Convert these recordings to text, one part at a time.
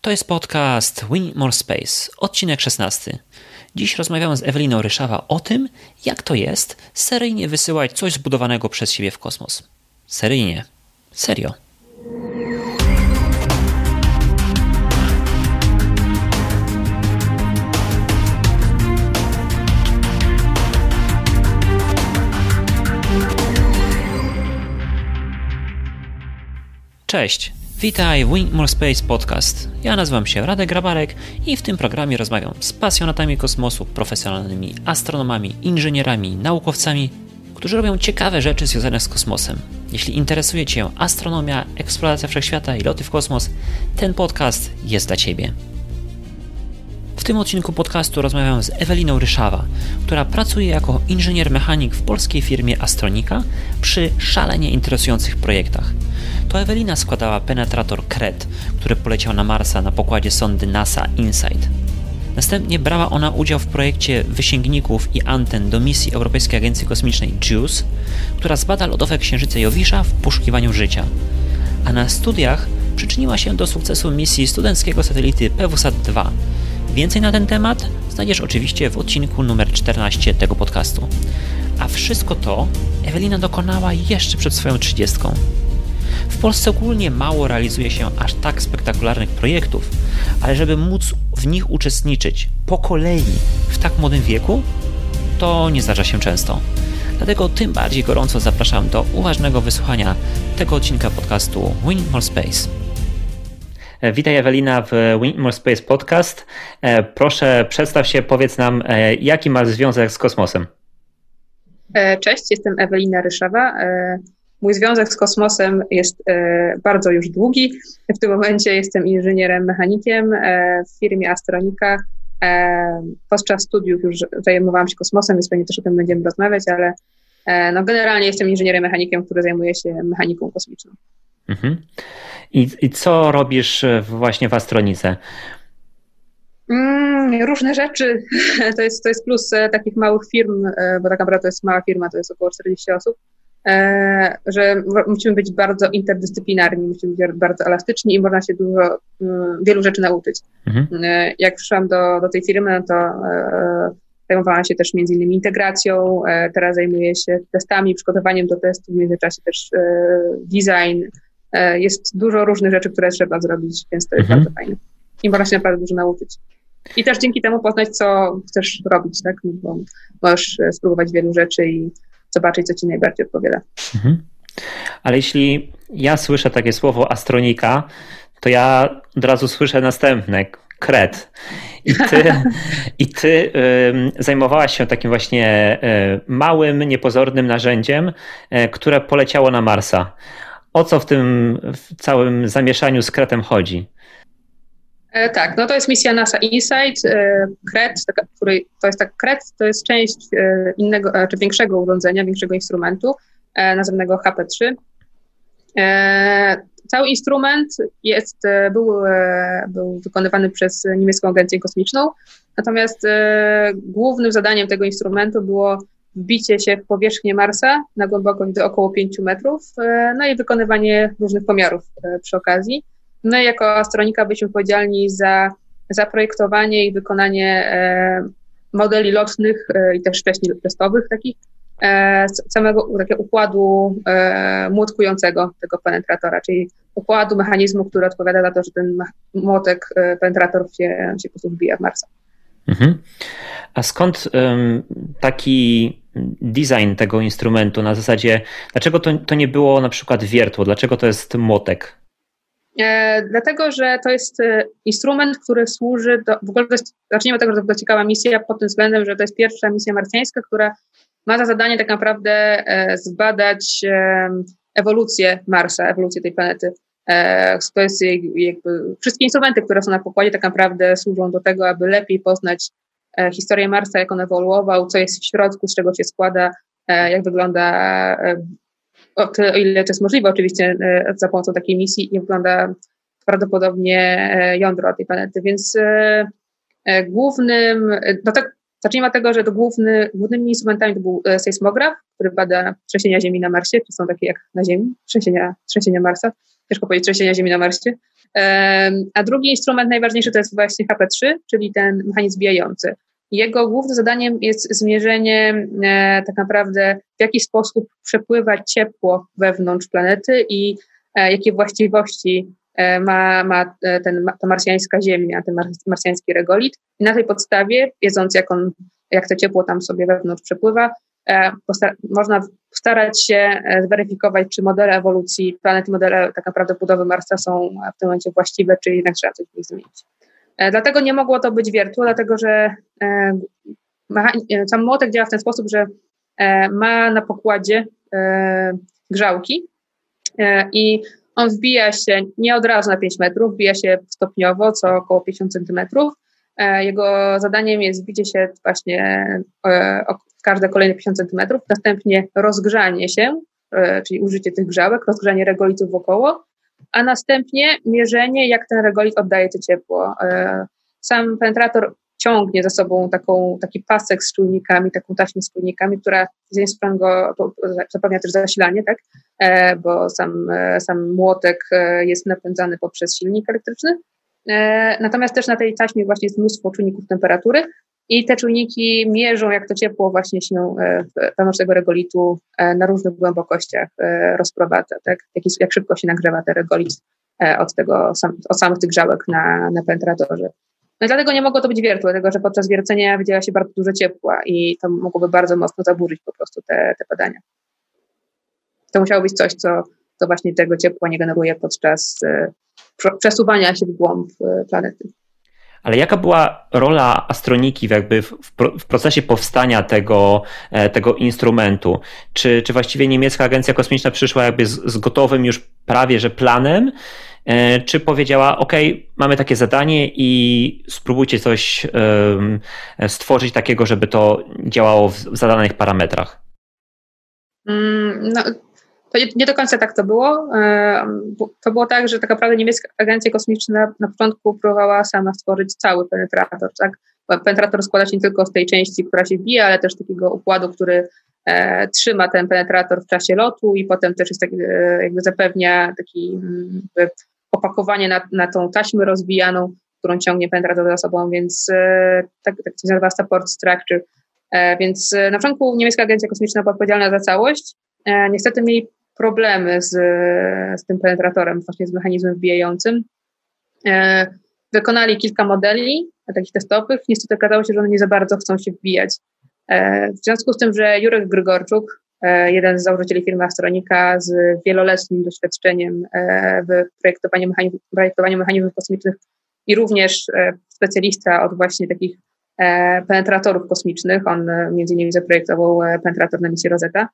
To jest podcast Win More Space, odcinek 16. Dziś rozmawiamy z Eweliną Ryszawa o tym, jak to jest seryjnie wysyłać coś zbudowanego przez siebie w kosmos. Seryjnie. Serio. Cześć, witaj w Wing More Space Podcast. Ja nazywam się Radek Grabarek i w tym programie rozmawiam z pasjonatami kosmosu, profesjonalnymi astronomami, inżynierami, naukowcami, którzy robią ciekawe rzeczy związane z kosmosem. Jeśli interesuje Cię astronomia, eksploracja wszechświata i loty w kosmos, ten podcast jest dla Ciebie. W tym odcinku podcastu rozmawiam z Eweliną Ryszawa, która pracuje jako inżynier mechanik w polskiej firmie Astronika przy szalenie interesujących projektach. To Ewelina składała penetrator KRET, który poleciał na Marsa na pokładzie sondy NASA InSight. Następnie brała ona udział w projekcie wysięgników i anten do misji Europejskiej Agencji Kosmicznej JUICE, która zbada lodowe księżyce Jowisza w poszukiwaniu życia. A na studiach przyczyniła się do sukcesu misji studenckiego satelity PWSAT-2. Więcej na ten temat znajdziesz oczywiście w odcinku numer 14 tego podcastu. A wszystko to Ewelina dokonała jeszcze przed swoją trzydziestką. W Polsce ogólnie mało realizuje się aż tak spektakularnych projektów, ale żeby móc w nich uczestniczyć po kolei w tak młodym wieku, to nie zdarza się często. Dlatego tym bardziej gorąco zapraszam do uważnego wysłuchania tego odcinka podcastu Win More Space. Witaj Ewelina w Win More Space Podcast. E, proszę przedstaw się, powiedz nam, e, jaki masz związek z kosmosem. E, cześć, jestem Ewelina Ryszawa. Mój związek z kosmosem jest e, bardzo już długi. W tym momencie jestem inżynierem mechanikiem e, w firmie Astronika. E, podczas studiów już zajmowałam się kosmosem, więc pewnie też o tym będziemy rozmawiać, ale no generalnie jestem inżynierem mechanikiem, który zajmuje się mechaniką kosmiczną. Mhm. I, I co robisz właśnie w Astronice? Mm, różne rzeczy. To jest, to jest plus takich małych firm, bo tak naprawdę to jest mała firma, to jest około 40 osób. E, że musimy być bardzo interdyscyplinarni, musimy być bardzo elastyczni i można się dużo, mm, wielu rzeczy nauczyć. Mhm. E, jak przyszłam do, do tej firmy, to e, zajmowałam się też między innymi integracją, teraz zajmuję się testami, przygotowaniem do testów, w międzyczasie też design. Jest dużo różnych rzeczy, które trzeba zrobić, więc to jest mhm. bardzo fajne. I można się naprawdę dużo nauczyć. I też dzięki temu poznać, co chcesz robić, tak? No bo możesz spróbować wielu rzeczy i zobaczyć, co ci najbardziej odpowiada. Mhm. Ale jeśli ja słyszę takie słowo astronika, to ja od razu słyszę następne, kret. I ty, i ty y, zajmowałaś się takim właśnie y, małym, niepozornym narzędziem, y, które poleciało na Marsa. O co w tym w całym zamieszaniu z kretem chodzi? E, tak, no to jest misja NASA InSight. E, KRET, który, to jest tak, KRET to jest część e, innego, czy większego urządzenia, większego instrumentu, nazwanego HP3. Cały instrument jest, był, był wykonywany przez niemiecką agencję kosmiczną, natomiast głównym zadaniem tego instrumentu było wbicie się w powierzchnię Marsa na głębokość do około 5 metrów, no i wykonywanie różnych pomiarów przy okazji. My jako astronika byliśmy odpowiedzialni za zaprojektowanie i wykonanie e, modeli lotnych e, i też wcześniej testowych takich, e, samego takiego układu młotkującego tego penetratora, czyli układu mechanizmu, który odpowiada za to, że ten młotek, penetrator się, się po prostu wbija w Marsa. Mhm. A skąd taki design tego instrumentu na zasadzie, dlaczego to, to nie było na przykład wiertło, dlaczego to jest młotek? E, dlatego, że to jest e, instrument, który służy do. W ogóle to jest, zacznijmy od tego, że to ciekawa misja pod tym względem, że to jest pierwsza misja marsjańska, która ma za zadanie tak naprawdę e, zbadać ewolucję Marsa, ewolucję tej planety. To jest jakby wszystkie instrumenty, które są na pokładzie, tak naprawdę służą do tego, aby lepiej poznać historię Marsa, jak on ewoluował, co jest w środku, z czego się składa, jak wygląda o, tyle, o ile to jest możliwe oczywiście e, za pomocą takiej misji, nie wygląda prawdopodobnie e, jądro tej planety, więc e, głównym, no tak, zacznijmy od tego, że to główny, głównymi instrumentami to był sejsmograf, który bada trzęsienia Ziemi na Marsie, czy są takie jak na Ziemi, trzęsienia, trzęsienia Marsa. ciężko powiedzieć, trzęsienia ziemi na Marsie. A drugi instrument najważniejszy to jest właśnie HP3, czyli ten mechanizm bijający. Jego głównym zadaniem jest zmierzenie e, tak naprawdę, w jaki sposób przepływa ciepło wewnątrz planety i e, jakie właściwości e, ma, ma ten, ta marsjańska ziemia, ten marsjański regolit. I na tej podstawie, wiedząc jak, on, jak to ciepło tam sobie wewnątrz przepływa, można starać się zweryfikować, czy modele ewolucji planety, modele tak naprawdę budowy Marsa są w tym momencie właściwe, czy jednak trzeba coś w nich zmienić. E, dlatego nie mogło to być wiertło, dlatego że e, e, sam młotek działa w ten sposób, że ma na pokładzie grzałki i on wbija się nie od razu na 5 metrów, wbija się stopniowo, co około 50 centymetrów. Jego zadaniem jest wbicie się właśnie w każde kolejne 50 centymetrów, następnie rozgrzanie się, czyli użycie tych grzałek, rozgrzanie regolitów wokoło a następnie mierzenie, jak ten regolit oddaje to ciepło. E, sam penetrator ciągnie za sobą taką, taki pasek z czujnikami, taką taśmę z czujnikami, która z jednej strony go zapewnia też zasilanie, tak? E, bo sam, e, sam młotek jest napędzany poprzez silnik elektryczny. Natomiast też na tej taśmie właśnie jest mnóstwo czujników temperatury, i te czujniki mierzą, jak to ciepło właśnie się e, wewnątrz tego regolitu e, na różnych głębokościach e, rozprowadza, tak? Jak, jak szybko się nagrzewa ten regolit od, tego, od samych tych grzałek na, na penetratorze. No i dlatego nie mogło to być wiertło, dlatego że podczas wiercenia wydziela się bardzo dużo ciepła i to mogłoby bardzo mocno zaburzyć po prostu te, te badania. To musiało być coś, co, co właśnie tego ciepła nie generuje podczas przesuwania się w głąb planety. Ale jaka była rola astroniki jakby w, w, procesie powstania tego, e, tego instrumentu? Czy, czy właściwie niemiecka agencja kosmiczna przyszła jakby z, z gotowym już prawie że planem? E, czy powiedziała, OK, mamy takie zadanie i spróbujcie coś um, stworzyć takiego, żeby to działało w, w zadanych parametrach? Mm, no, to nie, nie, do końca tak to było. To było tak, że tak naprawdę niemiecka agencja kosmiczna na początku próbowała sama stworzyć cały penetrator. Tak? Penetrator składa się nie tylko z tej części, która się bije, ale też takiego układu, który e, trzyma ten penetrator w czasie lotu i potem też jest taki, e, jakby zapewnia taki mm, opakowanie na, na tą taśmę rozbijaną, którą ciągnie penetrator za sobą, więc e, tak, tak się nazywa support structure. E, więc e, na początku niemiecka agencja kosmiczna była odpowiedzialna za całość. E, niestety mieli problemy z, z tym penetratorem, właśnie z mechanizmem wbijającym. E, wykonali kilka modeli takich testowych. Niestety okazało się, że one nie za bardzo chcą się wbijać. E, w związku z tym, że Jurek Grygorczuk, e, jeden z założycieli firmy Astronika z wieloletnim doświadczeniem w projektowaniu, projektowaniu mechanizmów kosmicznych i również specjalista od właśnie takich penetratorów kosmicznych. On między innymi zaprojektował penetrator na misji Rosetta.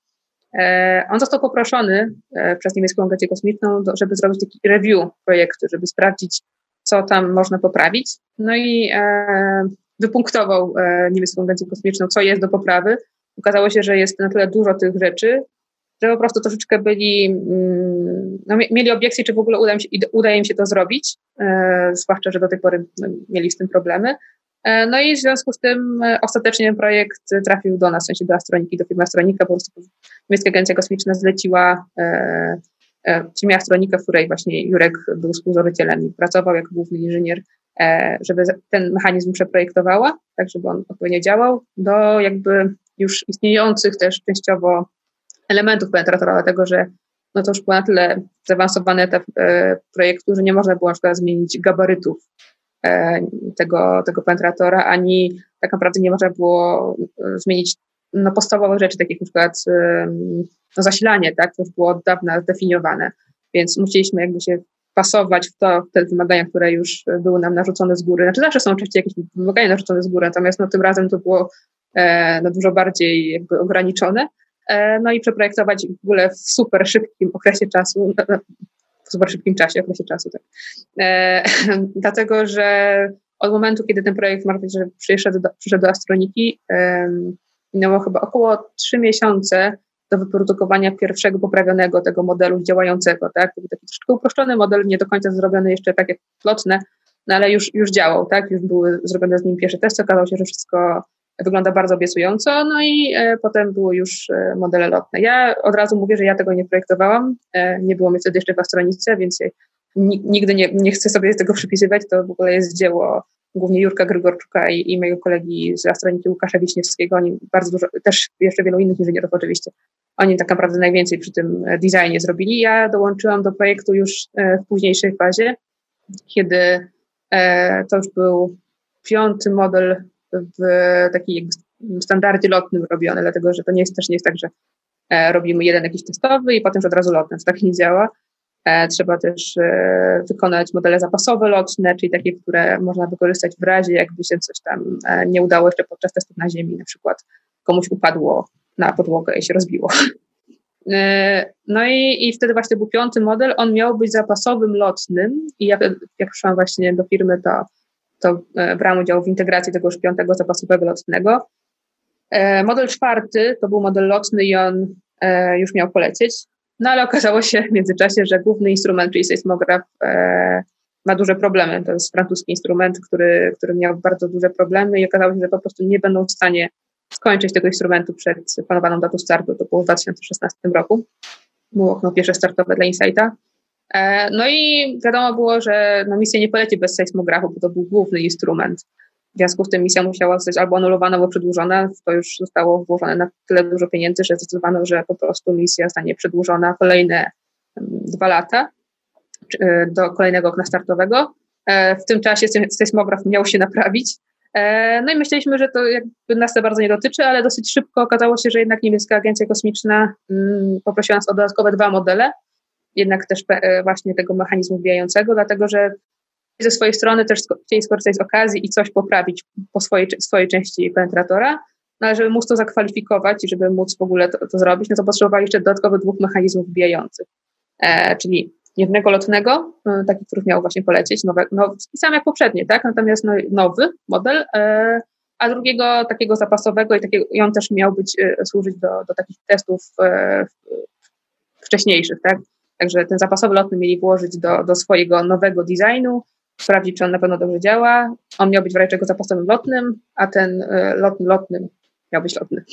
E, on został poproszony e, przez niemiecką agencję kosmiczną, żeby zrobić taki review projektu, żeby sprawdzić, co tam można poprawić. No i e, wypunktował niemiecką agencję kosmiczną, co jest do poprawy. Okazało się, że jest na tyle dużo tych rzeczy, że po prostu troszeczkę byli, mm, no, mieli obiekcje, czy w ogóle uda im się, uda im się to zrobić, zwłaszcza, że do tej pory no, mieli z tym problemy. E, no i w związku z tym e, ostatecznie projekt trafił do nas, w sensie do Astroniki, do firmy Astronika, po prostu Niemiecka Agencja Kosmiczna zleciła e, firmie Astronika, w której właśnie Jurek był współzałożycielem i pracował jako główny inżynier, żeby ten mechanizm przeprojektowała, tak żeby on odpowiednio działał, do jakby już istniejących też częściowo elementów penetratora, dlatego że no to już był na tyle zaawansowany etap projektu, że nie można było na przykład zmienić gabarytów tego, tego penetratora, ani tak naprawdę nie można było e, zmienić no, podstawowych rzeczy, takich na przykład no, zasilanie, tak, to już było od dawna zdefiniowane, więc musieliśmy jakby się pasować w to, w te wymagania, które już były nam narzucone z góry. Znaczy zawsze są oczywiście jakieś wymagania narzucone z góry, natomiast no, tym razem to było e, no, dużo bardziej jakby ograniczone. E, no i przeprojektować w ogóle w super szybkim okresie czasu, w super szybkim czasie, okresie czasu, tak. E, dlatego, że od momentu, kiedy ten projekt że przyszedł do, przyszedł do Astroniki, e, minęło chyba około trzy miesiące do wyprodukowania pierwszego poprawionego tego modelu działającego, tak? Był taki troszkę uproszczony model, nie do końca zrobiony jeszcze tak jak lotne, no ale już, już działał, tak? Już były zrobione z nim pierwsze testy, okazało się, że wszystko wygląda bardzo obiecująco, no i e, potem były już e, modele lotne. Ja od razu mówię, że ja tego nie projektowałam, e, nie było mnie wtedy jeszcze w astronice, więc nigdy nie, nie chcę sobie tego przypisywać, to w ogóle jest dzieło głównie Jurka Grygorczuka i, i mojego kolegi z astroniki Łukasza Wiśniewskiego, oni bardzo dużo, też jeszcze wielu innych inżynierów oczywiście, oni tak naprawdę najwięcej przy tym designie zrobili. Ja dołączyłam do projektu już w późniejszej fazie, kiedy to już był piąty model w takim standardzie lotnym robione, dlatego że to nie jest też nie jest tak, że e, robimy jeden jakiś testowy i potem już od razu lotny. To tak nie działa. E, trzeba też e, wykonać modele zapasowe lotne, czyli takie, które można wykorzystać w razie, jakby się coś tam nie udało jeszcze podczas testów na Ziemi, na przykład komuś upadło na podłogę i się rozbiło. No i, i wtedy właśnie był piąty model, on miał być zapasowym lotnym i ja, jak przyszłam właśnie do firmy, to to e, brałam udział w integracji tego już piątego zapasowego lotnego. E, model czwarty to był model lotny i on e, już miał polecieć, no ale okazało się w międzyczasie, że główny instrument, czyli sejsmograf, ma duże problemy. To jest francuski instrument, który, który miał bardzo duże problemy i okazało się, że po prostu nie będą w stanie skończyć tego instrumentu przed planowaną datą startu. To było w 2016 roku. Było okno pierwsze startowe dla Insighta. E, no i wiadomo było, że no, misja nie poleci bez sejsmografu, bo to był główny instrument. W związku z tym misja musiała zostać albo anulowana, albo przedłużona. To już zostało włożone na tyle dużo pieniędzy, że zdecydowano, że po prostu misja zostanie przedłużona kolejne dwa lata e, do kolejnego okna startowego. E, w tym czasie sejsmograf miał się naprawić. No i myśleliśmy, że to jakby nas to bardzo nie dotyczy, ale dosyć szybko okazało się, że jednak niemiecka agencja kosmiczna mm, poprosiła nas o dodatkowe dwa modele jednak też e, właśnie tego mechanizmu wbijającego, dlatego że ze swojej strony też chcieli skorzystać z okazji i coś poprawić po swojej, swojej części penetratora, no ale żeby móc to zakwalifikować i żeby móc w ogóle to, to zrobić, no to potrzebowali jeszcze dodatkowych dwóch mechanizmów wbijających, e, czyli jednego lotnego, e, taki, który miał właśnie polecieć, nowe, no, sam jak poprzednie, tak, natomiast no, nowy model, e, a drugiego takiego zapasowego i, takiego, i on też miał być, e, służyć do, do takich testów e, wcześniejszych, tak, Także ten zapasowy lotny mieli włożyć do, do swojego nowego designu, sprawdzić, czy on na pewno dobrze działa. On miał być w razie czego zapasowym lotnym, a ten e, lotny lotnym miał być lotny.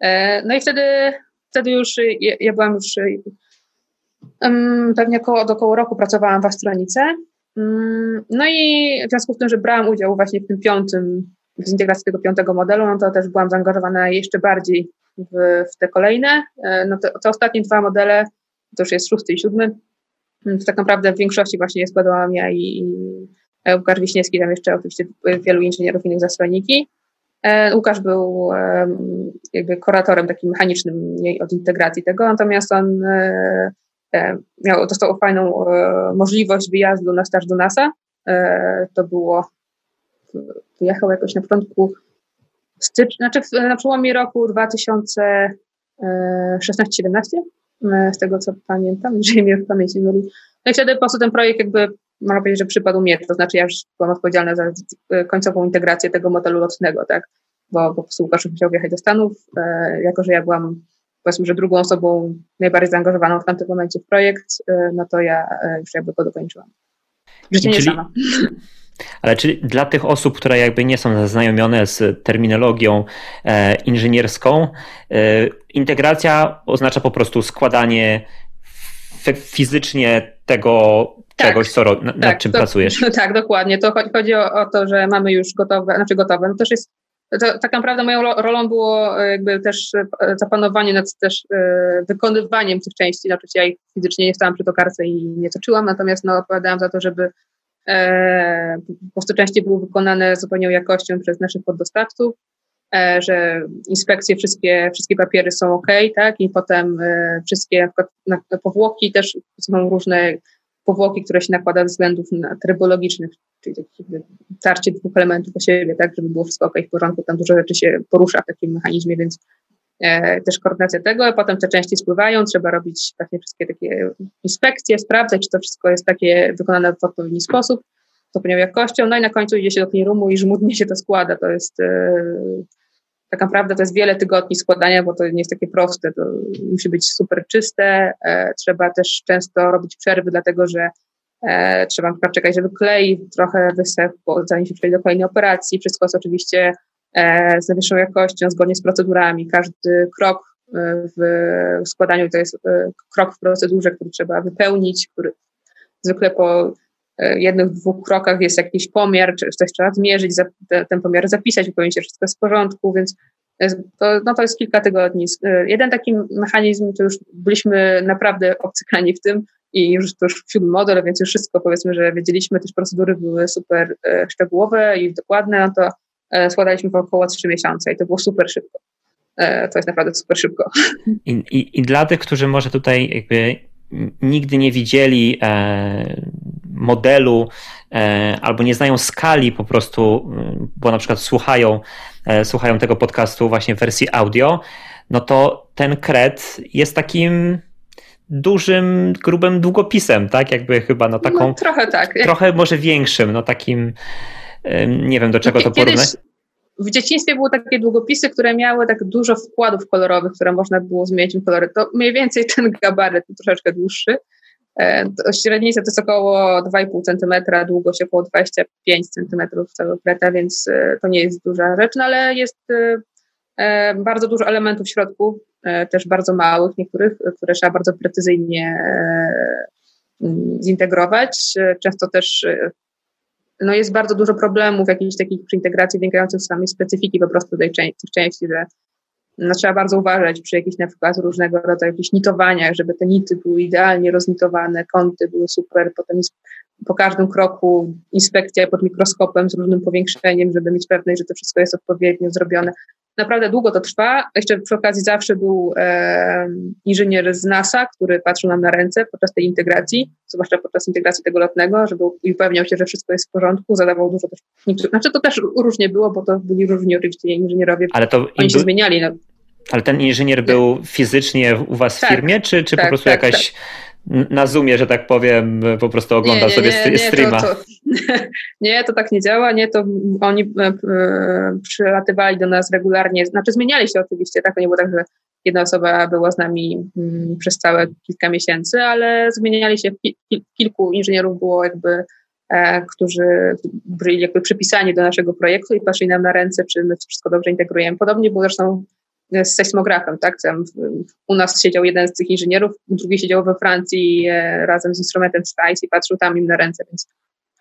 E, no i wtedy, wtedy już ja, ja byłam już um, pewnie około, około roku pracowałam w Astronice. Um, no i w związku z tym, że brałam udział właśnie w tym piątym, w integracji tego piątego modelu, no to też byłam zaangażowana jeszcze bardziej w, w te kolejne. E, no te, te ostatnie dwa modele to już jest szósty i siódmy, mm, tak naprawdę w większości właśnie składałam ja i, i Łukasz Wiśniewski, tam jeszcze oczywiście wielu inżynierów innych z astroniki. E, Łukasz był jakby kuratorem takim mechanicznym od integracji tego, natomiast on e, e, miał, dostał fajną możliwość wyjazdu na staż do NASA. To było, wyjechał jakoś na początku stycznia, znaczy na przełomie roku 2016-17 E, z tego co pamiętam, jeżeli mnie w pamięci myli. No i wtedy po prostu ten projekt jakby, można powiedzieć, że przypadł mnie, to znaczy ja już byłam odpowiedzialna za e, końcową integrację tego modelu lotnego, tak, bo, bo po prostu Łukasz musiał wjechać do Stanów, e, jako że ja byłam powiedzmy, że drugą osobą najbardziej zaangażowaną w tamtym momencie w projekt, e, no to ja e, już jakby go dokończyłam. Życie nie sama. Ale czy dla tych osób, które jakby nie są zaznajomione z terminologią e, inżynierską, e, integracja oznacza po prostu składanie fizycznie tego tak, czegoś, co, nad tak, czym to, pracujesz. No tak, dokładnie. To chodzi o, o, to, że mamy już gotowe, znaczy gotowe. No też jest, to, tak naprawdę moją rolą było e, jakby też zapanowanie nad też wykonywaniem tych części. Znaczy ja ich fizycznie nie stałam przy tokarce i nie toczyłam, natomiast no, odpowiadałam za to, żeby po prostu częściej były wykonane zupełnie jakością przez naszych poddostawców, e, że inspekcje, wszystkie, wszystkie papiery są ok, tak, i potem e, wszystkie na powłoki też są różne powłoki, które się nakłada ze względów trybologicznych, czyli tarcie dwóch elementów o siebie, tak, żeby było wszystko ok w porządku, tam dużo rzeczy się porusza w takim mechanizmie, więc E, też koordynacja tego, potem te części spływają, trzeba robić właśnie wszystkie takie inspekcje, sprawdzać, czy to wszystko jest takie wykonane w odpowiedni sposób, odpowiednią jakością, no i na końcu idzie się do roomu i żmudnie się to składa, to jest e, tak naprawdę to jest wiele tygodni składania, bo to nie jest takie proste, to musi być super czyste, e, trzeba też często robić przerwy, dlatego że trzeba na przykład czekać, żeby klej trochę wysechł, zanim się przejdzie do kolejnej operacji, wszystko jest oczywiście z najwyższą jakością, zgodnie z procedurami. Każdy krok w składaniu to jest krok w procedurze, który trzeba wypełnić, który zwykle po jednych, dwóch krokach jest jakiś pomiar, czy coś trzeba zmierzyć, ten pomiar zapisać, upewnić że wszystko jest w porządku, więc to, no to jest kilka tygodni. Jeden taki mechanizm, to już byliśmy naprawdę obcykani w tym i już to już wśród model, więc już wszystko powiedzmy, że wiedzieliśmy, też procedury były super e, szczegółowe i dokładne, no to e, składaliśmy w około 3 miesiące i to było super szybko. E, to jest naprawdę super szybko. I, i, i dla tych, którzy może tutaj jakby nigdy nie widzieli e, modelu e, albo nie znają skali po prostu, bo na przykład słuchają, e, słuchają tego podcastu właśnie w wersji audio, no to ten kred jest takim dużym, grubym długopisem, tak? Jakby chyba no taką. No, trochę tak. Trochę może większym, no takim. Nie wiem do czego to porównać w dzieciństwie były takie długopisy, które miały tak dużo wkładów kolorowych, które można było zmienić w kolory. To mniej więcej ten gabaryt, troszeczkę dłuższy. E, średnica to jest około 2,5 cm, długość około 25 cm całego kreta, więc e, to nie jest duża rzecz, no ale jest e, bardzo dużo elementów w środku, też bardzo małych niektórych, które trzeba bardzo precyzyjnie zintegrować. Często też no jest bardzo dużo problemów jakichś takich przy integracji wynikających z samej specyfiki po prostu tej części, części że no, trzeba bardzo uważać przy jakichś na przykład różnego rodzaju jakichś nitowaniach, żeby te nity były idealnie roznitowane, kąty były super, potem po każdym kroku inspekcja pod mikroskopem z różnym powiększeniem, żeby mieć pewność, że to wszystko jest odpowiednio zrobione naprawdę długo to trwa. Jeszcze przy okazji zawsze był e, inżynier z NASA, który patrzył nam na ręce podczas tej integracji, zwłaszcza podczas integracji tego lotnego, żeby upewniał się, że wszystko jest w porządku, zadawał dużo też. Znaczy to też różnie było, bo to byli różni oczywiście inżynierowie. Ale to oni się zmieniali. No. Ale ten inżynier był fizycznie u was w tak, firmie, czy, czy tak, po prostu tak, jakaś tak na Zoomie, że tak powiem, po prostu ogląda nie, nie, sobie nie, streama. To, to, nie, to tak nie działa. Nie, to oni e, e, przylatywali do nas regularnie, znaczy zmieniali się oczywiście, tak? To nie było tak, że jedna osoba była z nami mm, przez całe kilka miesięcy, ale zmieniali się. Kilku inżynierów było jakby, e, którzy byli jakby przypisani do naszego projektu i patrzyli nam na ręce, czy my wszystko dobrze integrujemy. Podobnie było zresztą z sejsmografem, tak? Tam u nas siedział jeden z tych inżynierów, drugi siedział we Francji e, razem z instrumentem SPICE i patrzył tam im na ręce, więc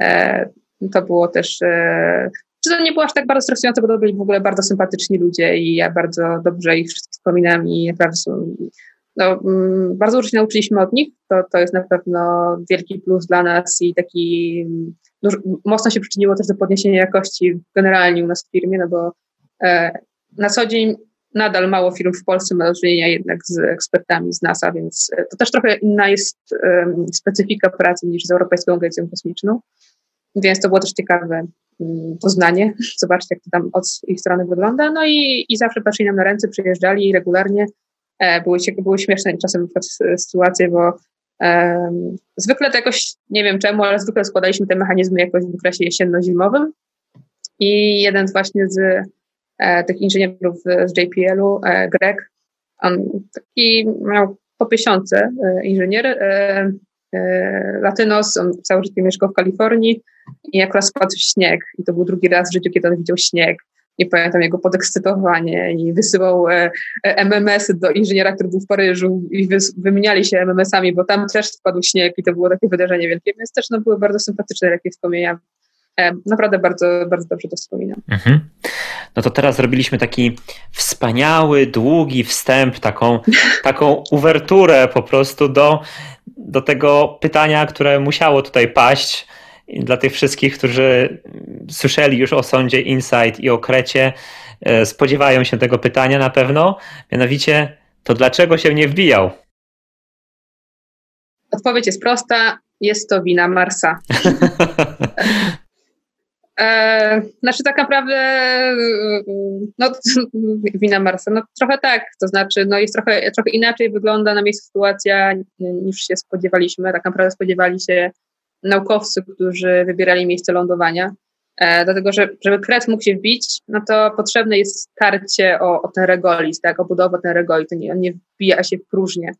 e, to było też. E, czy to nie było aż tak bardzo stresujące, bo to byli w ogóle bardzo sympatyczni ludzie i ja bardzo dobrze ich wszystkich wspominam i naprawdę. No, mm, bardzo dużo się nauczyliśmy od nich. To, to jest na pewno wielki plus dla nas i taki dużo, mocno się przyczyniło też do podniesienia jakości generalnie u nas w firmie, no bo e, na co dzień nadal mało firm w Polsce ma do czynienia jednak z ekspertami z NASA, więc e, to też trochę inna jest um, specyfika pracy niż z Europejską Agencją Kosmiczną. Więc to było też ciekawe um, poznanie. Zobaczcie, jak to tam od ich strony wygląda. No i, i zawsze patrzyli nam na ręce, przyjeżdżali regularnie. E, były, były śmieszne czasem sytuacje, bo zwykle to jakoś, nie wiem czemu, ale zwykle składaliśmy te mechanizmy jakoś w okresie jesienno-zimowym. I jeden właśnie z tych inżynierów z JPL-u, e, Greg. Taki miał po tysiące e, inżynier, Latynos, on całe życie mieszkał w Kalifornii i akurat spadł śnieg i to był drugi raz w życiu, kiedy on widział śnieg. Nie pamiętam jego podekscytowanie i wysyłał MMS-y do inżyniera, który był w Paryżu i wymieniali się MMS-ami, bo tam też spadł śnieg i to było takie wydarzenie wielkie, więc też no, były bardzo sympatyczne takie wspomnienia E, naprawdę bardzo, bardzo dobrze to wspominam. Mhm. No to teraz zrobiliśmy taki wspaniały, długi wstęp, taką, taką uwerturę po prostu do, do tego pytania, które musiało tutaj paść. I dla tych wszystkich, którzy słyszeli już o sądzie Insight i o Krecie, e, spodziewają się tego pytania na pewno. Mianowicie, to dlaczego się nie wbijał? Odpowiedź jest prosta. Jest to wina Marsa. E, znaczy tak naprawdę no, wina Marsa, no trochę tak, to znaczy no jest trochę, trochę inaczej wygląda na miejscu sytuacja niż się spodziewaliśmy, tak naprawdę spodziewali się naukowcy, którzy wybierali miejsce lądowania, e, dlatego, że żeby kret mógł się wbić, no to potrzebne jest starcie o, o ten regolis, tak, o budowę ten regolit, nie, on nie wbija się w próżnię.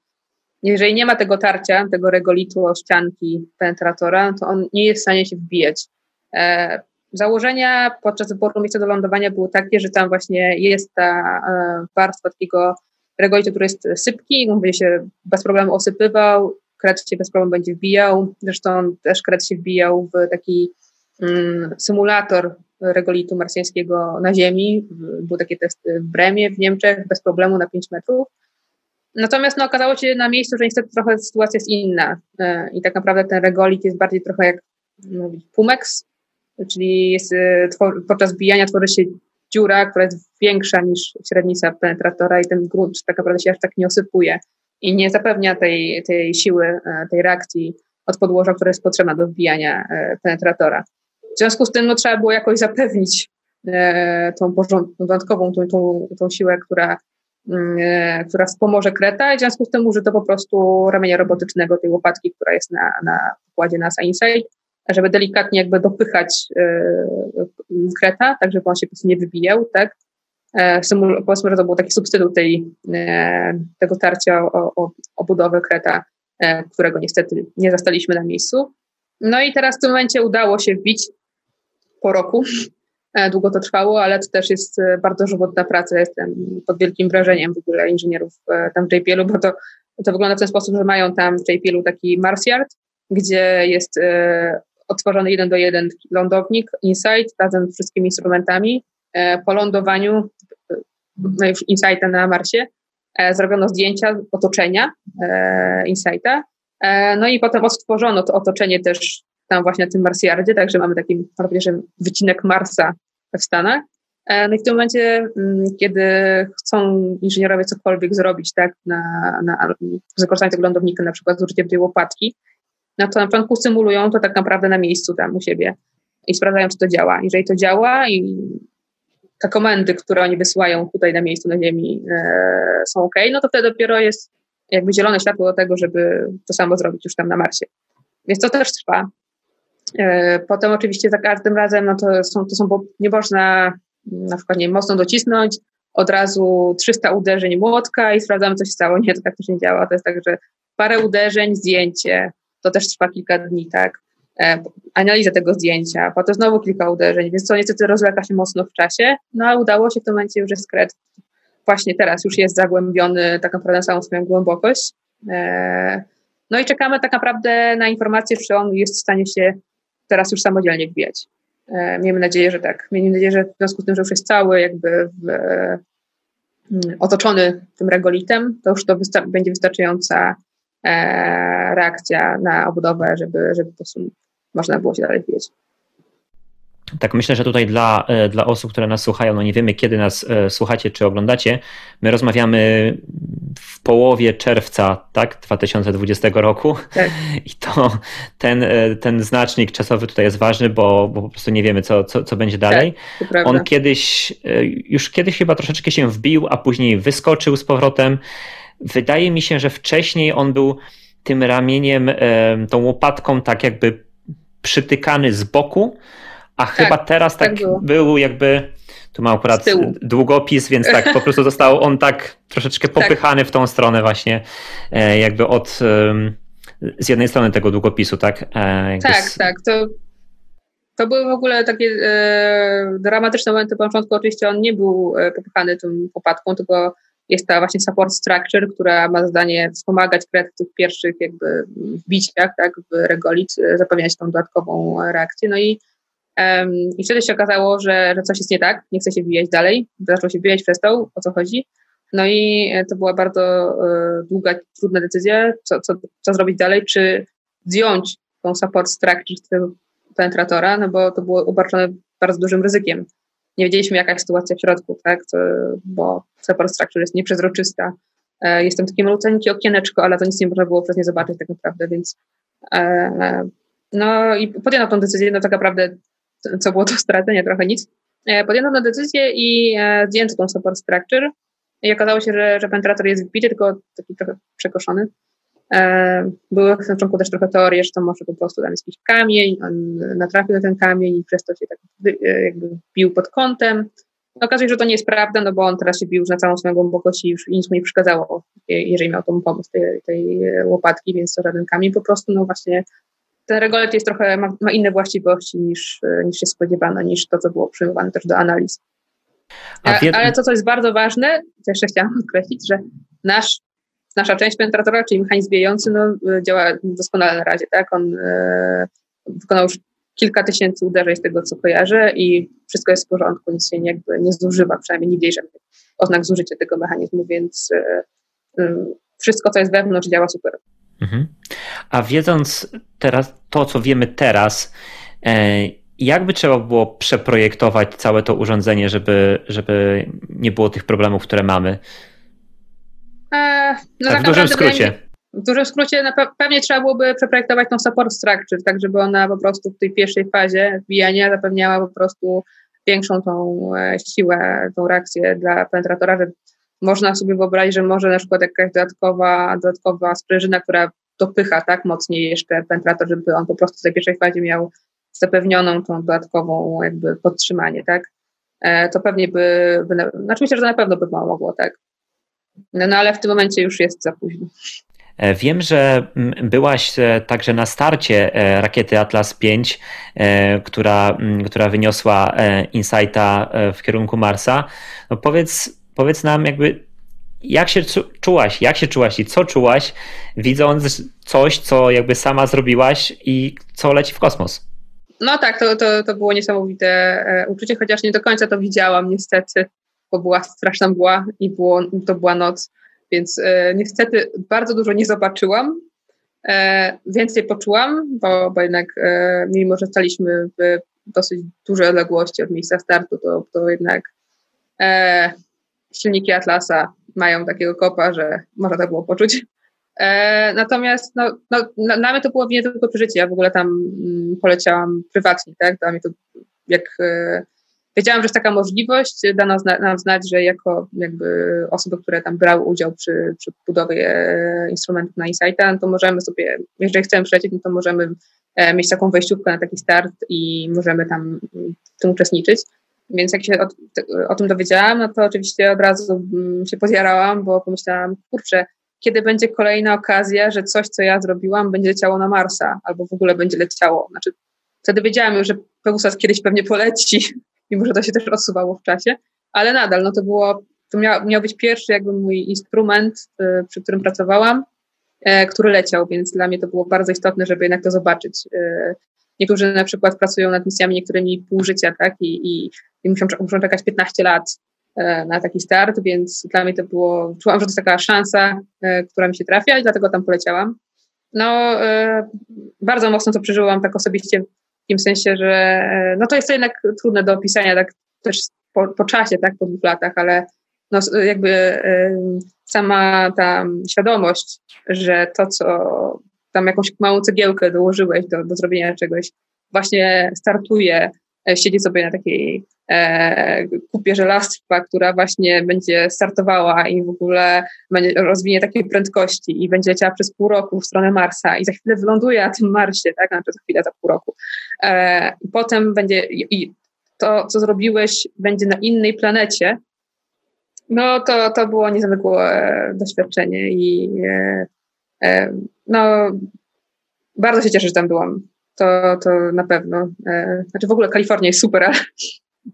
Jeżeli nie ma tego tarcia, tego regolitu o ścianki penetratora, to on nie jest w stanie się wbijać. E, założenia podczas wyboru miejsca do lądowania były takie, że tam właśnie jest ta e, warstwa takiego regolitu, który jest sypki, on będzie się bez problemu osypywał, kret się bez problemu będzie wbijał. Zresztą też kret się wbijał w taki mm, symulator regolitu marsjańskiego na Ziemi. Były takie testy w Bremie w Niemczech bez problemu na 5 metrów. Natomiast no, okazało się na miejscu, że niestety trochę sytuacja jest inna e, i tak naprawdę ten regolit jest bardziej trochę jak mówić, pumex, czyli jest, e, podczas bijania tworzy się dziura, która jest większa niż średnica penetratora i ten grunt tak naprawdę się aż tak nie osypuje i nie zapewnia tej, tej siły, e, tej reakcji od podłoża, która jest potrzebna do wbijania penetratora. W związku z tym no, trzeba było jakoś zapewnić tą porządkową, tą, tą, tą siłę, która Mm, e, która wspomoże kreta i w związku z tym użyto po prostu ramienia robotycznego tej łopatki, która jest na, na pokładzie NASA Insight, żeby delikatnie jakby dopychać e, kreta, tak żeby on się po prostu nie wybijał, tak. E, powiedzmy, że to był taki substytut tej, tego tarcia o, o, o budowę kreta, którego niestety nie zastaliśmy na miejscu. No i teraz w tym momencie udało się wbić po roku E, długo to trwało, ale to też jest e, bardzo żywotna praca. Jestem pod wielkim wrażeniem w ogóle inżynierów e, tam w JPL-u, bo to, to wygląda w ten sposób, że mają tam w JPL-u taki Mars Yard, gdzie jest otworzony jeden do jeden lądownik, Insight, razem z wszystkimi instrumentami. Po lądowaniu no już Insighta na Marsie zrobiono zdjęcia otoczenia Insighta, no i potem odtworzono to otoczenie też tam właśnie na tym Marsjardzie, także mamy taki, że wycinek Marsa w Stanach. E, no i w tym momencie, mm, kiedy chcą inżynierowie cokolwiek zrobić, tak, na, na, tego lądownika, na przykład z użyciem tej łopatki, no to na początku symulują to tak naprawdę na miejscu tam u siebie i sprawdzają, czy to działa. Jeżeli to działa i te komendy, które oni wysyłają tutaj na miejscu na Ziemi e, są ok, no to wtedy dopiero jest jakby zielone światło do tego, żeby to samo zrobić już tam na Marsie. Więc to też trwa. E, potem oczywiście za każdym razem, no to są, to są, nie można na przykład nie mocno docisnąć, od razu 300 uderzeń młotka i sprawdzamy, co się stało. Nie, to tak też nie działa. To jest tak, że parę uderzeń, zdjęcie, to też trwa kilka dni, tak. E, analiza tego zdjęcia, potem znowu kilka uderzeń, więc to niestety rozleka się mocno w czasie, no ale udało się w tym momencie już jest. Właśnie teraz już jest zagłębiony tak naprawdę na samą swoją głębokość. E, no i czekamy tak naprawdę na informację, czy on jest w stanie się teraz już samodzielnie wbijać. E, miejmy nadzieję, że tak. Miejmy nadzieję, że w związku z tym, że już jest cały jakby w, mm, otoczony tym regolitem, to już to wysta- będzie wystarczająca reakcja na obudowę, żeby, żeby po prostu można było się dalej wbijać. Tak, myślę, że tutaj dla, e, dla osób, które nas słuchają, no nie wiemy kiedy nas e, słuchacie czy oglądacie, my rozmawiamy w połowie czerwca, tak, 2020 roku tak. i to ten, e, ten znacznik czasowy tutaj jest ważny, bo, bo po prostu nie wiemy, co, co, co będzie dalej. Tak, On kiedyś, już kiedyś chyba troszeczkę się wbił, a później wyskoczył z powrotem. Wydaje mi się, że wcześniej on był tym ramieniem, tą łopatką tak jakby przytykany z boku, a tak, chyba teraz tak, tak był jakby, tu mam akurat długopis, więc tak po prostu został on tak troszeczkę tak. popychany tak. w tą stronę właśnie, e, jakby od z jednej strony tego długopisu, tak? E, tak, z... tak. To, to były w ogóle takie e, dramatyczne momenty. Po początku oczywiście on nie był e, popychany tą popadką, tylko jest ta właśnie support structure, która ma zadanie wspomagać kret w tych pierwszych jakby wbiciach, tak, w regolit, zapewniać tą dodatkową reakcję. No i i wtedy się okazało, że, że coś jest nie tak, nie chce się wbijać dalej, zaczął się wbijać, przestał, o co chodzi. No i e, to była bardzo e, długa, trudna decyzja, co, co, co zrobić dalej, czy zdjąć tą support structure penetratora, no bo to było obarczone bardzo dużym ryzykiem. Nie wiedzieliśmy, jaka jest sytuacja w środku, tak, bo support structure jest nieprzezroczysta. E, jest tam takie malutkie okieneczko, ale to nic nie można było przez nie zobaczyć tak naprawdę, więc no i podjęto tą decyzję, no tak naprawdę co było to stracenie, trochę nic. E, podjęto tę decyzję i e, zdjęto tą support structure i okazało się, że, że penetrator jest wbity, tylko taki trochę przekoszony. E, były na początku też trochę teorie, że to może po prostu tam jest jakiś kamień, on natrafił na ten kamień i przez to się tak jakby bił pod kątem. Okazuje się, że to nie jest prawda, no bo on teraz się bił już na całą swoją głębokość i już nic mu nie przeszkadzało, jeżeli miał tą pomoc tej, tej łopatki, więc to żaden kamień, po prostu no właśnie ten regolet jest trochę, ma, ma inne właściwości niż, niż się spodziewano, niż to, co było przyjmowane też do analiz. A, ale to, co jest bardzo ważne, to jeszcze chciałam podkreślić, że nasz, nasza część penetratora, czyli mechanizm wiejący, no, działa doskonale na razie, tak? On e, wykonał już kilka tysięcy uderzeń z tego, co kojarzę i wszystko jest w porządku, nic się jakby nie zużywa, przynajmniej nie żadnych oznak zużycia tego mechanizmu, więc e, e, wszystko, co jest wewnątrz, działa super. Mhm. A wiedząc teraz to, co wiemy teraz, e, jak by trzeba było przeprojektować całe to urządzenie, żeby, żeby nie było tych problemów, które mamy? E, no tak, w dużym skrócie. W dużym skrócie pe pewnie trzeba byłoby przeprojektować tą support structure, tak żeby ona po prostu w tej pierwszej fazie wbijania zapewniała po prostu większą tą e, siłę, tą reakcję dla penetratora, że można sobie wyobrazić, że może na przykład jakaś dodatkowa, dodatkowa sprężyna, która dopycha tak mocniej jeszcze penetrator, żeby on po prostu w tej pierwszej fazie miał zapewnioną tą dodatkową jakby podtrzymanie, tak? E, to pewnie by, by znaczy myślę, że to na pewno by mogło, tak? No, no ale w tym momencie już jest za późno. E, wiem, że byłaś e, także na starcie rakiety Atlas V, która, która wyniosła Insighta w kierunku Marsa. No powiedz, powiedz nam jakby jak się czułaś, jak się czułaś i co czułaś, widząc coś, co jakby sama zrobiłaś i co leci w kosmos? No tak, to, to, to było niesamowite e, uczucie, chociaż nie do końca to widziałam niestety, bo była straszna mgła i było, to była noc, więc e, niestety bardzo dużo nie zobaczyłam. E, więcej poczułam, bo, bo jednak e, mimo, że staliśmy w dosyć dużej odległości od miejsca startu, to, to jednak e, silniki Atlasa mają takiego kopa, że można tak było poczuć. E, natomiast no, no, dla mnie to było nie tylko przeżycie. Ja w ogóle tam mm, poleciałam prywatnie, tak? Dla mnie to jak e, wiedziałam, że jest taka możliwość, dano zna, nam znać, że jako jakby osoby, które tam brały udział przy, przy budowie e, instrumentów na Insighta, no to możemy sobie, jeżeli chcemy przylecieć, no to możemy e, mieć taką wejściówkę na taki start i możemy tam w tym uczestniczyć. Więc jak się o, o, tym dowiedziałam, no to oczywiście od razu mm, się pozjarałam, bo pomyślałam, kurczę, kiedy będzie kolejna okazja, że coś, co ja zrobiłam, będzie leciało na Marsa, albo w ogóle będzie leciało. Znaczy, wtedy wiedziałam już, że Pegasus kiedyś pewnie poleci, mimo że to się też odsuwało w czasie, ale nadal, no to było, to miał, miał być pierwszy jakby mój instrument, y, przy którym pracowałam, y, który leciał, więc dla mnie to było bardzo istotne, żeby jednak to zobaczyć. Y, niektórzy na przykład pracują nad misjami niektórymi pół życia, tak, i, i, i muszą, muszą czekać 15 lat E, na taki start, więc dla mnie to było, czułam, że to jest taka szansa, e, która mi się trafia i dlatego tam poleciałam. No, e, bardzo mocno to przeżyłam tak osobiście w takim sensie, że no to jest to jednak trudne do opisania, tak też po, po czasie, tak, po dwóch latach, ale no jakby sama ta świadomość, że to, co tam jakąś małą cegiełkę dołożyłeś do, do zrobienia czegoś, właśnie startuje, siedzi sobie na takiej e, kupie żelastwa, która właśnie będzie startowała i w ogóle będzie, rozwinie takiej prędkości i będzie leciała przez pół roku w stronę Marsa i za chwilę wyląduje na tym Marsie, tak, znaczy za chwilę, za pół roku. E, potem będzie i to, co zrobiłeś, będzie na innej planecie, no to, to było niezwykłe doświadczenie i e, e, no bardzo się cieszę, że tam byłam. To, to na pewno. E, znaczy w ogóle Kalifornia jest super,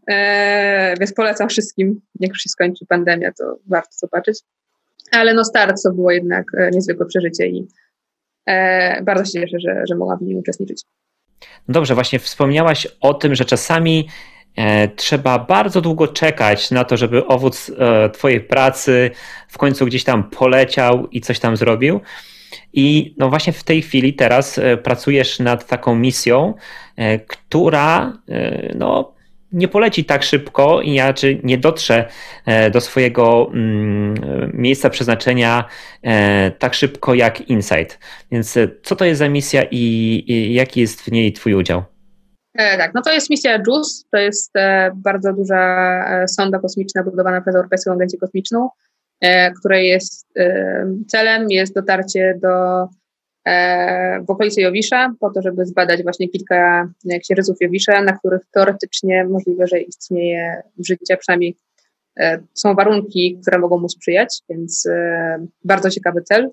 E, więc polecam wszystkim, jak już się skończy pandemia, to warto zobaczyć. Ale no start to było jednak e, niezwykłe przeżycie i bardzo się cieszę, że, że mogłam w nim uczestniczyć. No dobrze, właśnie wspomniałaś o tym, że czasami trzeba bardzo długo czekać na to, żeby owoc Twojej pracy w końcu gdzieś tam poleciał i coś tam zrobił. I no właśnie w tej chwili teraz e, pracujesz nad taką misją, która no, nie poleci tak szybko i inaczej nie dotrze e, do swojego mm, miejsca przeznaczenia e, tak szybko jak Insight. Więc e, co to jest za misja i jaki jest w niej Twój udział? E, tak, no to jest misja JUICE, to jest e, bardzo duża e, sonda kosmiczna budowana przez Europejską Agencję Kosmiczną, której jest celem jest dotarcie do E, w okolicy Jowisza, po to, żeby zbadać właśnie kilka księżyców Jowisza, na których teoretycznie możliwe, że istnieje życie, przynajmniej e, są warunki, które mogą mu sprzyjać, więc e, bardzo ciekawy cel.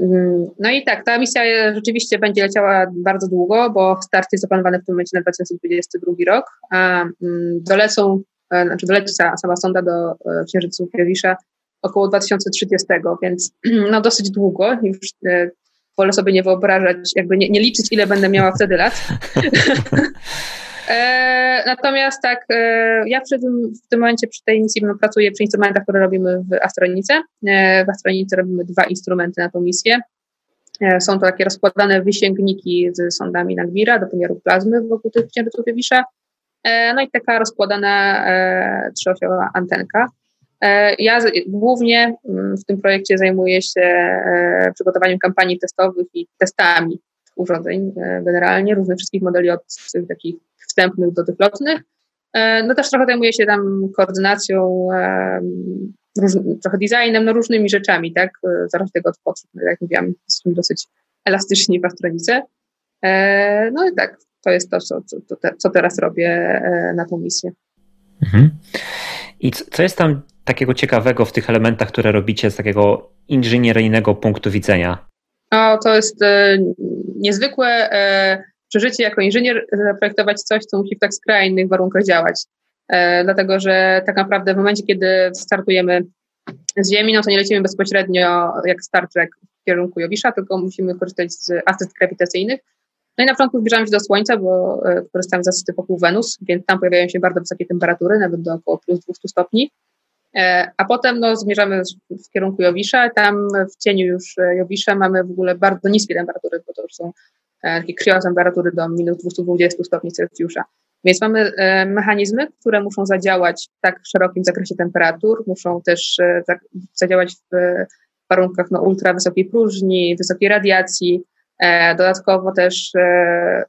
Mm, no i tak, ta misja rzeczywiście będzie leciała bardzo długo, bo start jest zaplanowany w tym momencie na 2022 rok, a mm, dolecą, e, znaczy doleci sama sonda do e, Księżycu Kiewisza około 2030, więc no dosyć długo. Już e, wolę sobie nie wyobrażać, jakby nie, nie liczyć, ile będę miała wtedy lat. E, natomiast tak, e, ja przy tym, w tym momencie przy tej misji no, pracuję przy instrumentach, które robimy w Astronice. E, w Astronice robimy dwa instrumenty na tą misję. E, są to takie rozkładane wysięgniki z sondami Nagwira do pomiaru plazmy wokół tych księżyców Jowisza. E, no i taka rozkładana e, trzyosiowa antenka. Ja głównie mm, w tym projekcie zajmuję się przygotowaniem kampanii testowych i testami urządzeń generalnie, różnych wszystkich modeli od takich wstępnych do tych lotnych. No też trochę zajmuję się tam koordynacją, trochę designem, no różnymi rzeczami, tak, zależy tego od potrzeb. No, jak mówiłam, jesteśmy dosyć elastyczni w astronice. No i tak, to jest to, co, co, co teraz robię na tą misję. Mhm. I co jest tam takiego ciekawego w tych elementach, które robicie z takiego inżynieryjnego punktu widzenia? No, to jest e, niezwykłe e, przeżycie jako inżynier zaprojektować coś, co musi w tak skrajnych warunkach działać. E, dlatego, że tak naprawdę w momencie, kiedy startujemy z Ziemi, no to nie lecimy bezpośrednio jak Star Trek w kierunku Jowisza, tylko musimy korzystać z asyst grawitacyjnych. No i na początku zbliżamy się do Słońca, bo korzystamy z asysty wokół Wenus, więc tam pojawiają się bardzo wysokie temperatury, nawet do około plus 200 stopni. E, a potem no, zmierzamy w kierunku Jowisza. Tam w cieniu już e, Jowisza mamy w ogóle bardzo niskie temperatury, bo to już są e, takie kriotemperatury do minus 220 stopni Celsjusza. Więc mamy mechanizmy, które muszą zadziałać w tak szerokim zakresie temperatur, muszą też zadziałać w warunkach no, ultra wysokiej próżni, wysokiej radiacji. Dodatkowo też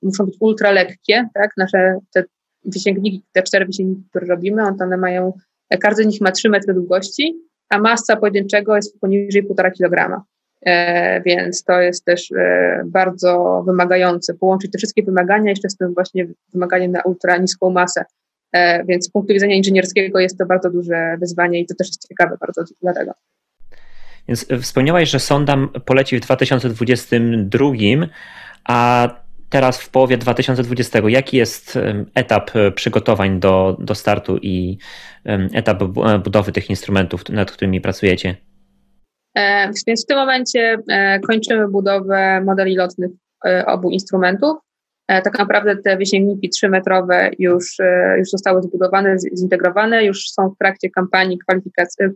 muszą być ultra lekkie, tak? Nasze te wysięgniki, te cztery wysięgniki, które robimy, one mają każdy z nich ma 3 metry długości, a masa pojedynczego jest poniżej 1,5 kg. E, więc to jest też e, bardzo wymagające, połączyć te wszystkie wymagania jeszcze z tym właśnie wymaganiem na ultra niską masę. E, więc z punktu widzenia inżynierskiego jest to bardzo duże wyzwanie i to też jest ciekawe bardzo dlatego. Więc wspomniałaś, że sonda poleci w 2022, a teraz w połowie 2020, jaki jest etap e, przygotowań do, do startu i etap e, budowy tych instrumentów, nad którymi pracujecie? E, więc w tym momencie kończymy budowę modeli lotnych obu instrumentów. Tak naprawdę te wysięgniki 3-metrowe już, już zostały zbudowane, zintegrowane, już są w trakcie kampanii,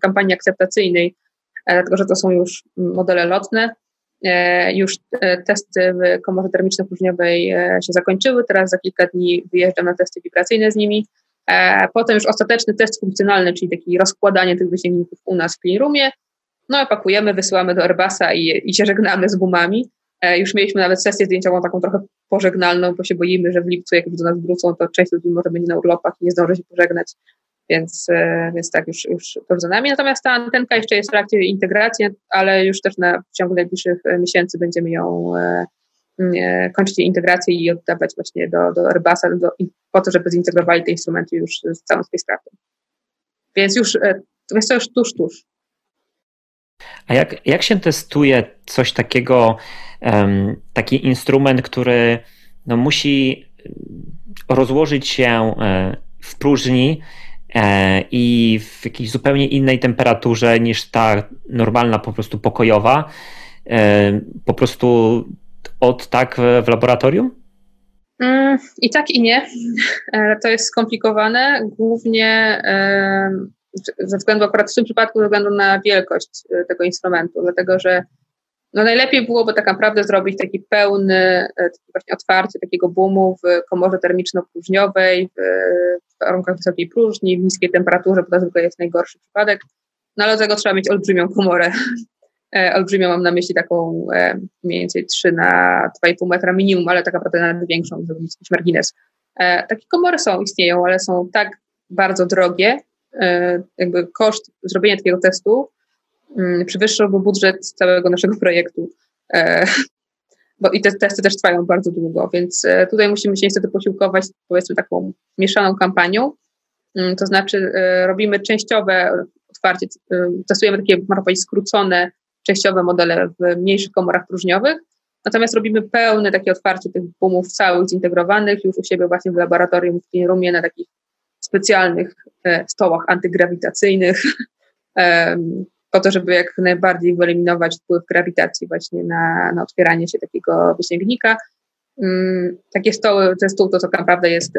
kampanii akceptacyjnej, dlatego że to są już modele lotne. E, już e, testy w komorze termiczno-próżniowej e, się zakończyły. Teraz za kilka dni wyjeżdżam na testy wibracyjne z nimi. Potem już ostateczny test funkcjonalny, czyli taki rozkładanie tych wysięgników u nas w cleanroomie. No i pakujemy, wysyłamy do Airbusa i, i się żegnamy z gumami. Już mieliśmy nawet sesję zdjęciową taką trochę pożegnalną, bo się boimy, że w lipcu jak już do nas wrócą, to część ludzi może będzie na urlopach i nie zdąży się pożegnać. Więc, e, więc tak, już, już to za nami. Natomiast ta antenka jeszcze jest w trakcie integracji, ale już też na, w ciągu najbliższych e, miesięcy będziemy ją e, kończyć integrację i oddawać właśnie do, do Airbusa do, po to, żeby zintegrowali te instrumenty już z całą spacecraftem. Więc już, więc to już tuż, tuż. A jak, jak się testuje coś takiego, um, taki instrument, który no, musi rozłożyć się w próżni, i w jakiejś zupełnie innej temperaturze niż ta normalna, po prostu pokojowa, e, po prostu od tak w laboratorium? Mm, I tak i nie. E, to jest skomplikowane, głównie ze względu akurat w tym przypadku ze względu na wielkość tego instrumentu, dlatego że no najlepiej byłoby tak naprawdę zrobić taki pełny, e, taki właśnie otwarcie takiego boomu w komorze termiczno-próżniowej, w warunkach wysokiej próżni, w niskiej temperaturze, bo to zwykle jest najgorszy przypadek. No ale do tego trzeba mieć olbrzymią komorę. E, olbrzymią mam na myśli taką e, mniej więcej 3 na 2,5 metra minimum, ale tak naprawdę nawet większą, żeby mieć jakiś margines. Takie komory są, istnieją, ale są tak bardzo drogie, jakby koszt zrobienia takiego testu Mm, przewyższałby budżet całego naszego projektu. E, bo i te testy też trwają bardzo długo, więc e, tutaj musimy się niestety posiłkować powiedzmy taką mieszaną kampanią. Mm, to znaczy e, robimy częściowe otwarcie, testujemy takie, można powiedzieć, skrócone częściowe modele w mniejszych komorach próżniowych. Natomiast robimy pełne takie otwarcie tych boomów całych zintegrowanych już u siebie właśnie w laboratorium, w roomie na takich specjalnych e, stołach antygrawitacyjnych, po to, żeby jak najbardziej wyeliminować wpływ grawitacji właśnie na, na otwieranie się takiego wysięgnika. Mm, takie stoły, ten stół to co naprawdę jest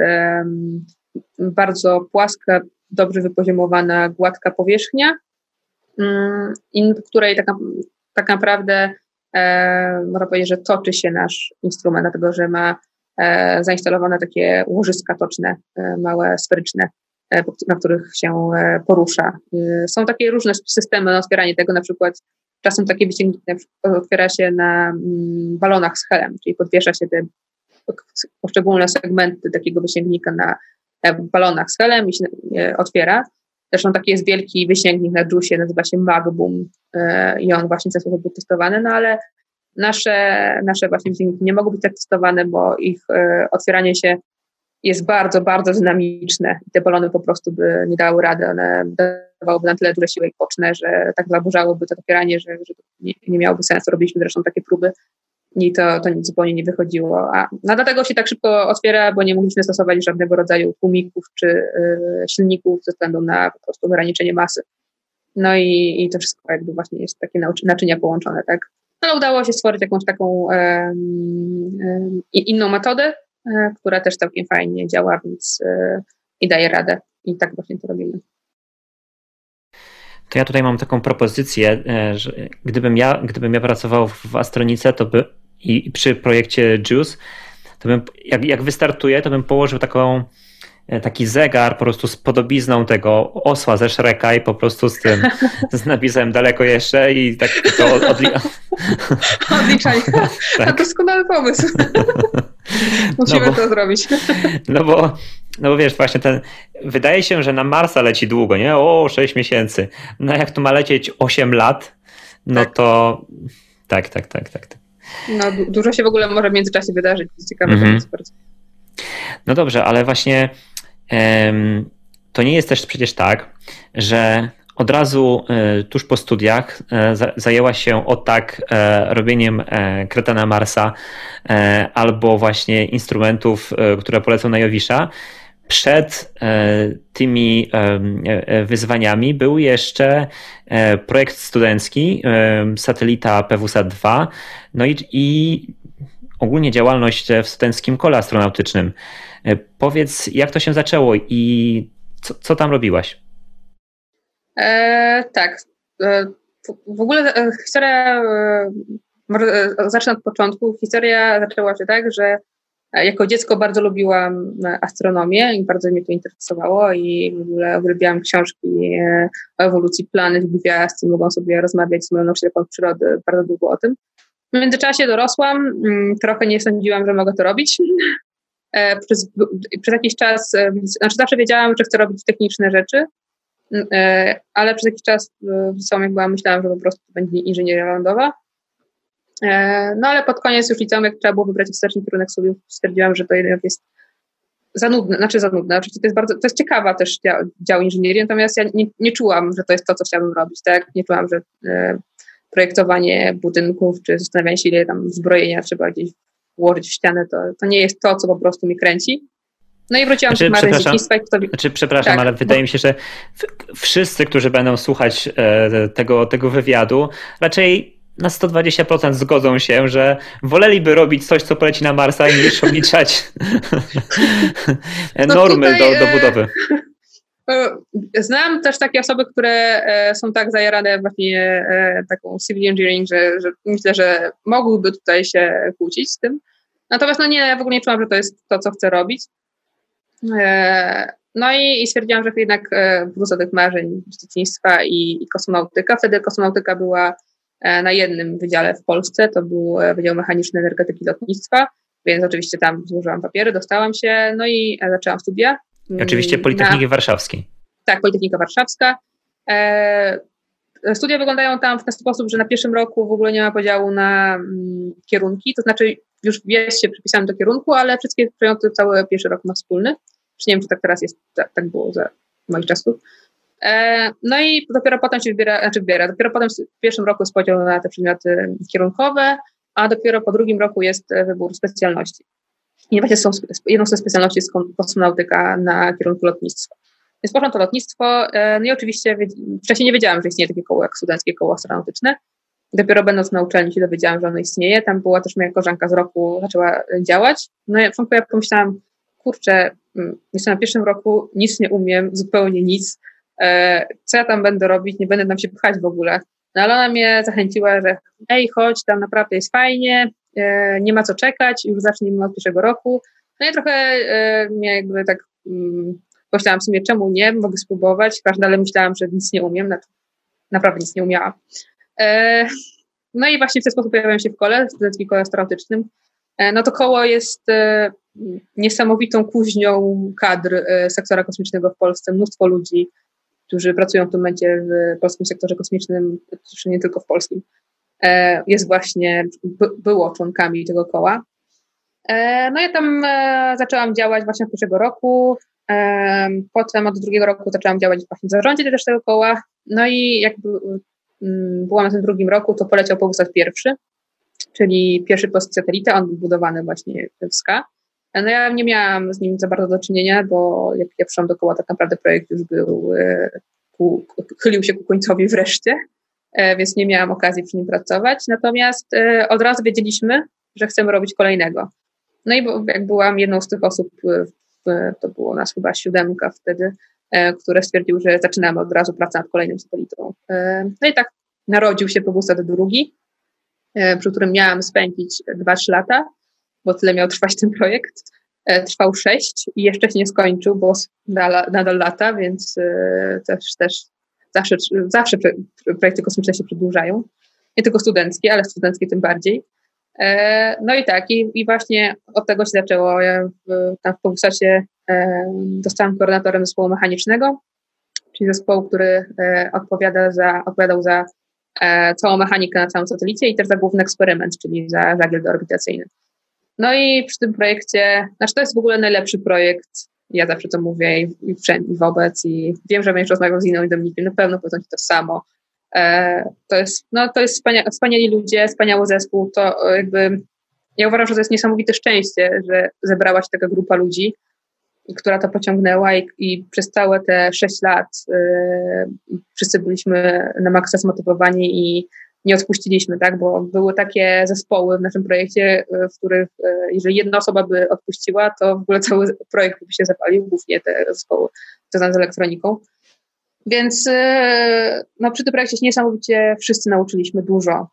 bardzo płaska, dobrze wypoziomowana, gładka powierzchnia, mm, której tak, tak naprawdę e, można powiedzieć, że toczy się nasz instrument, dlatego że ma e, zainstalowane takie łożyska toczne, e, małe, sferyczne, na których się e, porusza. E, są takie różne systemy na otwieranie tego, na przykład czasem takie wyciągnięcie otwiera się na mm, balonach z helem, czyli podwiesza się te poszczególne segmenty takiego wysięgnika na balonach z helem i się otwiera. Zresztą taki jest wielki wysięgnik na JUSie, nazywa się Magbum e, i on właśnie w ten sposób był testowany, no ale nasze, nasze właśnie wysięgniki nie mogą być tak testowane, bo ich e, otwieranie się jest bardzo, bardzo dynamiczne te balony po prostu by nie dały rady, one dawałyby na tyle duże siły i poczne, że tak zaburzałoby to otwieranie, że, że nie, nie miałoby sensu. Robiliśmy zresztą takie próby i to, to zupełnie nie wychodziło. A no dlatego się tak szybko otwiera, bo nie mogliśmy stosować żadnego rodzaju tłumików czy y, silników ze względu na po prostu ograniczenie masy. No i, i to wszystko jakby właśnie jest takie naczynia połączone, tak? Ale udało się stworzyć jakąś taką inną metodę, która też całkiem fajnie działa, więc e, i daje radę. I tak właśnie to robimy. To ja tutaj mam taką propozycję, e, że gdybym ja, gdybym ja pracował w Astronice, to by i przy projekcie Juice, to bym, jak, jak wystartuję, to bym położył taką e, taki zegar po prostu z podobizną tego osła ze Shreka i po prostu z tym, z napisem daleko jeszcze i tak to od, odli... odliczanie. tak. doskonały pomysł. Musimy no bo, to zrobić. No bo, no bo wiesz, właśnie ten, wydaje się, że na Marsa leci długo, nie? O, 6 miesięcy. No jak tu ma lecieć 8 lat, no tak. to tak, tak, tak, tak. tak. No, dużo się w ogóle może w międzyczasie wydarzyć. Jest ciekawe. Mm -hmm. No dobrze, ale właśnie um, to nie jest też przecież tak, że od razu e, tuż po studiach e, zajęła się o tak e, robieniem kretana Marsa albo właśnie instrumentów, które polecą na Jowisza. Przed tymi wyzwaniami był jeszcze projekt studencki, satelita PWSat-2, no i, i ogólnie działalność w studenckim kole astronautycznym. Powiedz, jak to się zaczęło i co, co tam robiłaś? E, tak. E, w ogóle e, historia, e, może e, zacznę od początku. Historia zaczęła się tak, że jako dziecko bardzo lubiłam astronomię i bardzo mnie to interesowało i w ogóle uwielbiałam książki o ewolucji planet, gwiazd i mogłam sobie rozmawiać z moją nauczycielką przyrody bardzo długo o tym. W międzyczasie dorosłam, mm, trochę nie sądziłam, że mogę to robić. Przez, przez jakiś czas, znaczy zawsze wiedziałam, że chcę robić techniczne rzeczy, E, ale przez jakiś czas w liceum jak byłam, myślałam, że po prostu to będzie inżynieria lądowa. E, no ale pod koniec już liceum, jak trzeba było wybrać ostateczny kierunek studiów, stwierdziłam, że to jednak jest za nudne, znaczy za nudne. Oczywiście to jest bardzo, to jest ciekawa też dział, dział inżynierii, natomiast ja nie, nie czułam, że to jest to, co chciałabym robić, tak? Nie czułam, że e, projektowanie budynków, czy zastanawianie się, ile tam zbrojenia trzeba gdzieś włożyć w ścianę, to, to nie jest to, co po prostu mi kręci. No i wróciłam znaczy, do marynnictwa. Kto... Znaczy, przepraszam, tak, ale wydaje mi się, że wszyscy, którzy będą słuchać e, tego, tego wywiadu, raczej na 120% zgodzą się, że woleliby robić coś, co poleci na Marsa, niż obliczać no normy tutaj, do, do budowy. E, znam też takie osoby, które e, są tak zajarane właśnie taką civil engineering, że, że myślę, że mogłyby tutaj się kłócić z tym. Natomiast no nie, ja w ogóle nie czułam, że to jest to, co chcę robić. E, no i, i stwierdziłam, że jednak e, wrócę do tych marzeń z dzieciństwa i, i kosmonautyka. Wtedy kosmonautyka była e, na jednym wydziale w Polsce, to był Wydział Mechaniczny Energetyki i Lotnictwa, więc oczywiście tam złożyłam papiery, dostałam się, no i zaczęłam studia. I oczywiście mm, Politechniki na, Warszawskiej. Tak, Politechnika Warszawska. studia wyglądają tam w ten sposób, że na pierwszym roku w ogóle nie ma podziału na mm, kierunki, to znaczy już jest się przypisałem do kierunku, ale wszystkie przyjęty cały pierwszy rok ma wspólny. Czy nie wiem, czy tak teraz jest, tak, było za moich czasów. No i dopiero potem się wybiera, znaczy wybiera, dopiero potem w pierwszym roku jest podział na te przedmioty kierunkowe, a dopiero po drugim roku jest wybór specjalności. I właśnie są, jedną z specjalności jest kosmonautyka na kierunku lotnictwa. Więc poszłam to lotnictwo, no i oczywiście wcześniej nie wiedziałam, że istnieje takie koło jak studenckie koło astronautyczne. Dopiero będąc na uczelni się dowiedziałam, że ono istnieje. Tam była też moja koleżanka z roku, zaczęła działać. No i ja pomyślałam, kurczę, jestem na pierwszym roku, nic nie umiem, zupełnie nic. E, co ja tam będę robić? Nie będę tam się pchać w ogóle. No ale ona mnie zachęciła, że ej, chodź, tam naprawdę jest fajnie, e, nie ma co czekać, już zacznijmy od pierwszego roku. No i trochę e, mnie jakby tak mm, pomyślałam w sumie, czemu nie, mogę spróbować, ale myślałam, że nic nie umiem, naprawdę nic nie umiałam. No i właśnie w ten sposób pojawiają się w kole, w studenckim kole astronautycznym. E, no to koło jest e, niesamowitą kuźnią kadr sektora kosmicznego w Polsce. Mnóstwo ludzi, którzy pracują w tym momencie w polskim sektorze kosmicznym, czy nie tylko w polskim, jest właśnie, było członkami tego koła. No ja tam zaczęłam działać właśnie od pierwszego roku. Potem od drugiego roku zaczęłam działać właśnie w zarządzie też tego koła. No i jakby Mm, byłam na tym drugim roku, to poleciał Powózat pierwszy, czyli pierwszy polski satelita, on był budowany właśnie w SKA. No ja nie miałam z nim za bardzo do czynienia, bo jak ja przyszłam do koła, tak naprawdę projekt już był, e, ku, chylił się ku końcowi wreszcie, e, więc nie miałam okazji przy nim pracować. Natomiast e, od razu wiedzieliśmy, że chcemy robić kolejnego. No i jak byłam jedną z tych osób, to było nas chyba siódemka wtedy, które stwierdził, że zaczynamy od razu pracę nad kolejnym satelitą. No i tak narodził się Pobusat drugi, przy którym miałam spędzić 2-3 lata, bo tyle miał trwać ten projekt. Trwał 6 i jeszcze się nie skończył, bo nadal, lata, więc też, też zawsze, zawsze projekty kosmiczne się przedłużają. Nie tylko studenckie, ale studenckie tym bardziej. No i tak, i, i właśnie od tego się zaczęło. Ja w, tam w Pobusacie Zostałam koordynatorem zespołu mechanicznego, czyli zespołu, który e, odpowiada za, odpowiadał za e, całą mechanikę na całym satelicie i też za główny eksperyment, czyli za żagiel orbitacyjny. No i przy tym projekcie, znaczy to jest w ogóle najlepszy projekt, ja zawsze to mówię i, i wszędzie, i wobec, i wiem, że będziesz rozmawiał z inną Dominikiem, na pewno powiedzą ci to samo. E, to jest, no to jest wspania, wspaniali ludzie, wspaniały zespół, to jakby, ja uważam, że to jest niesamowite szczęście, że zebrała się taka grupa ludzi, która to pociągnęła i, i przez całe te sześć lat y, wszyscy byliśmy na maksa zmotywowani i nie odpuściliśmy, tak, bo były takie zespoły w naszym projekcie, y, w których y, jeżeli jedna osoba by odpuściła, to w ogóle cały projekt by się zapalił, głównie te zespoły związane z elektroniką. Więc y, no, przy tym projekcie się niesamowicie wszyscy nauczyliśmy dużo,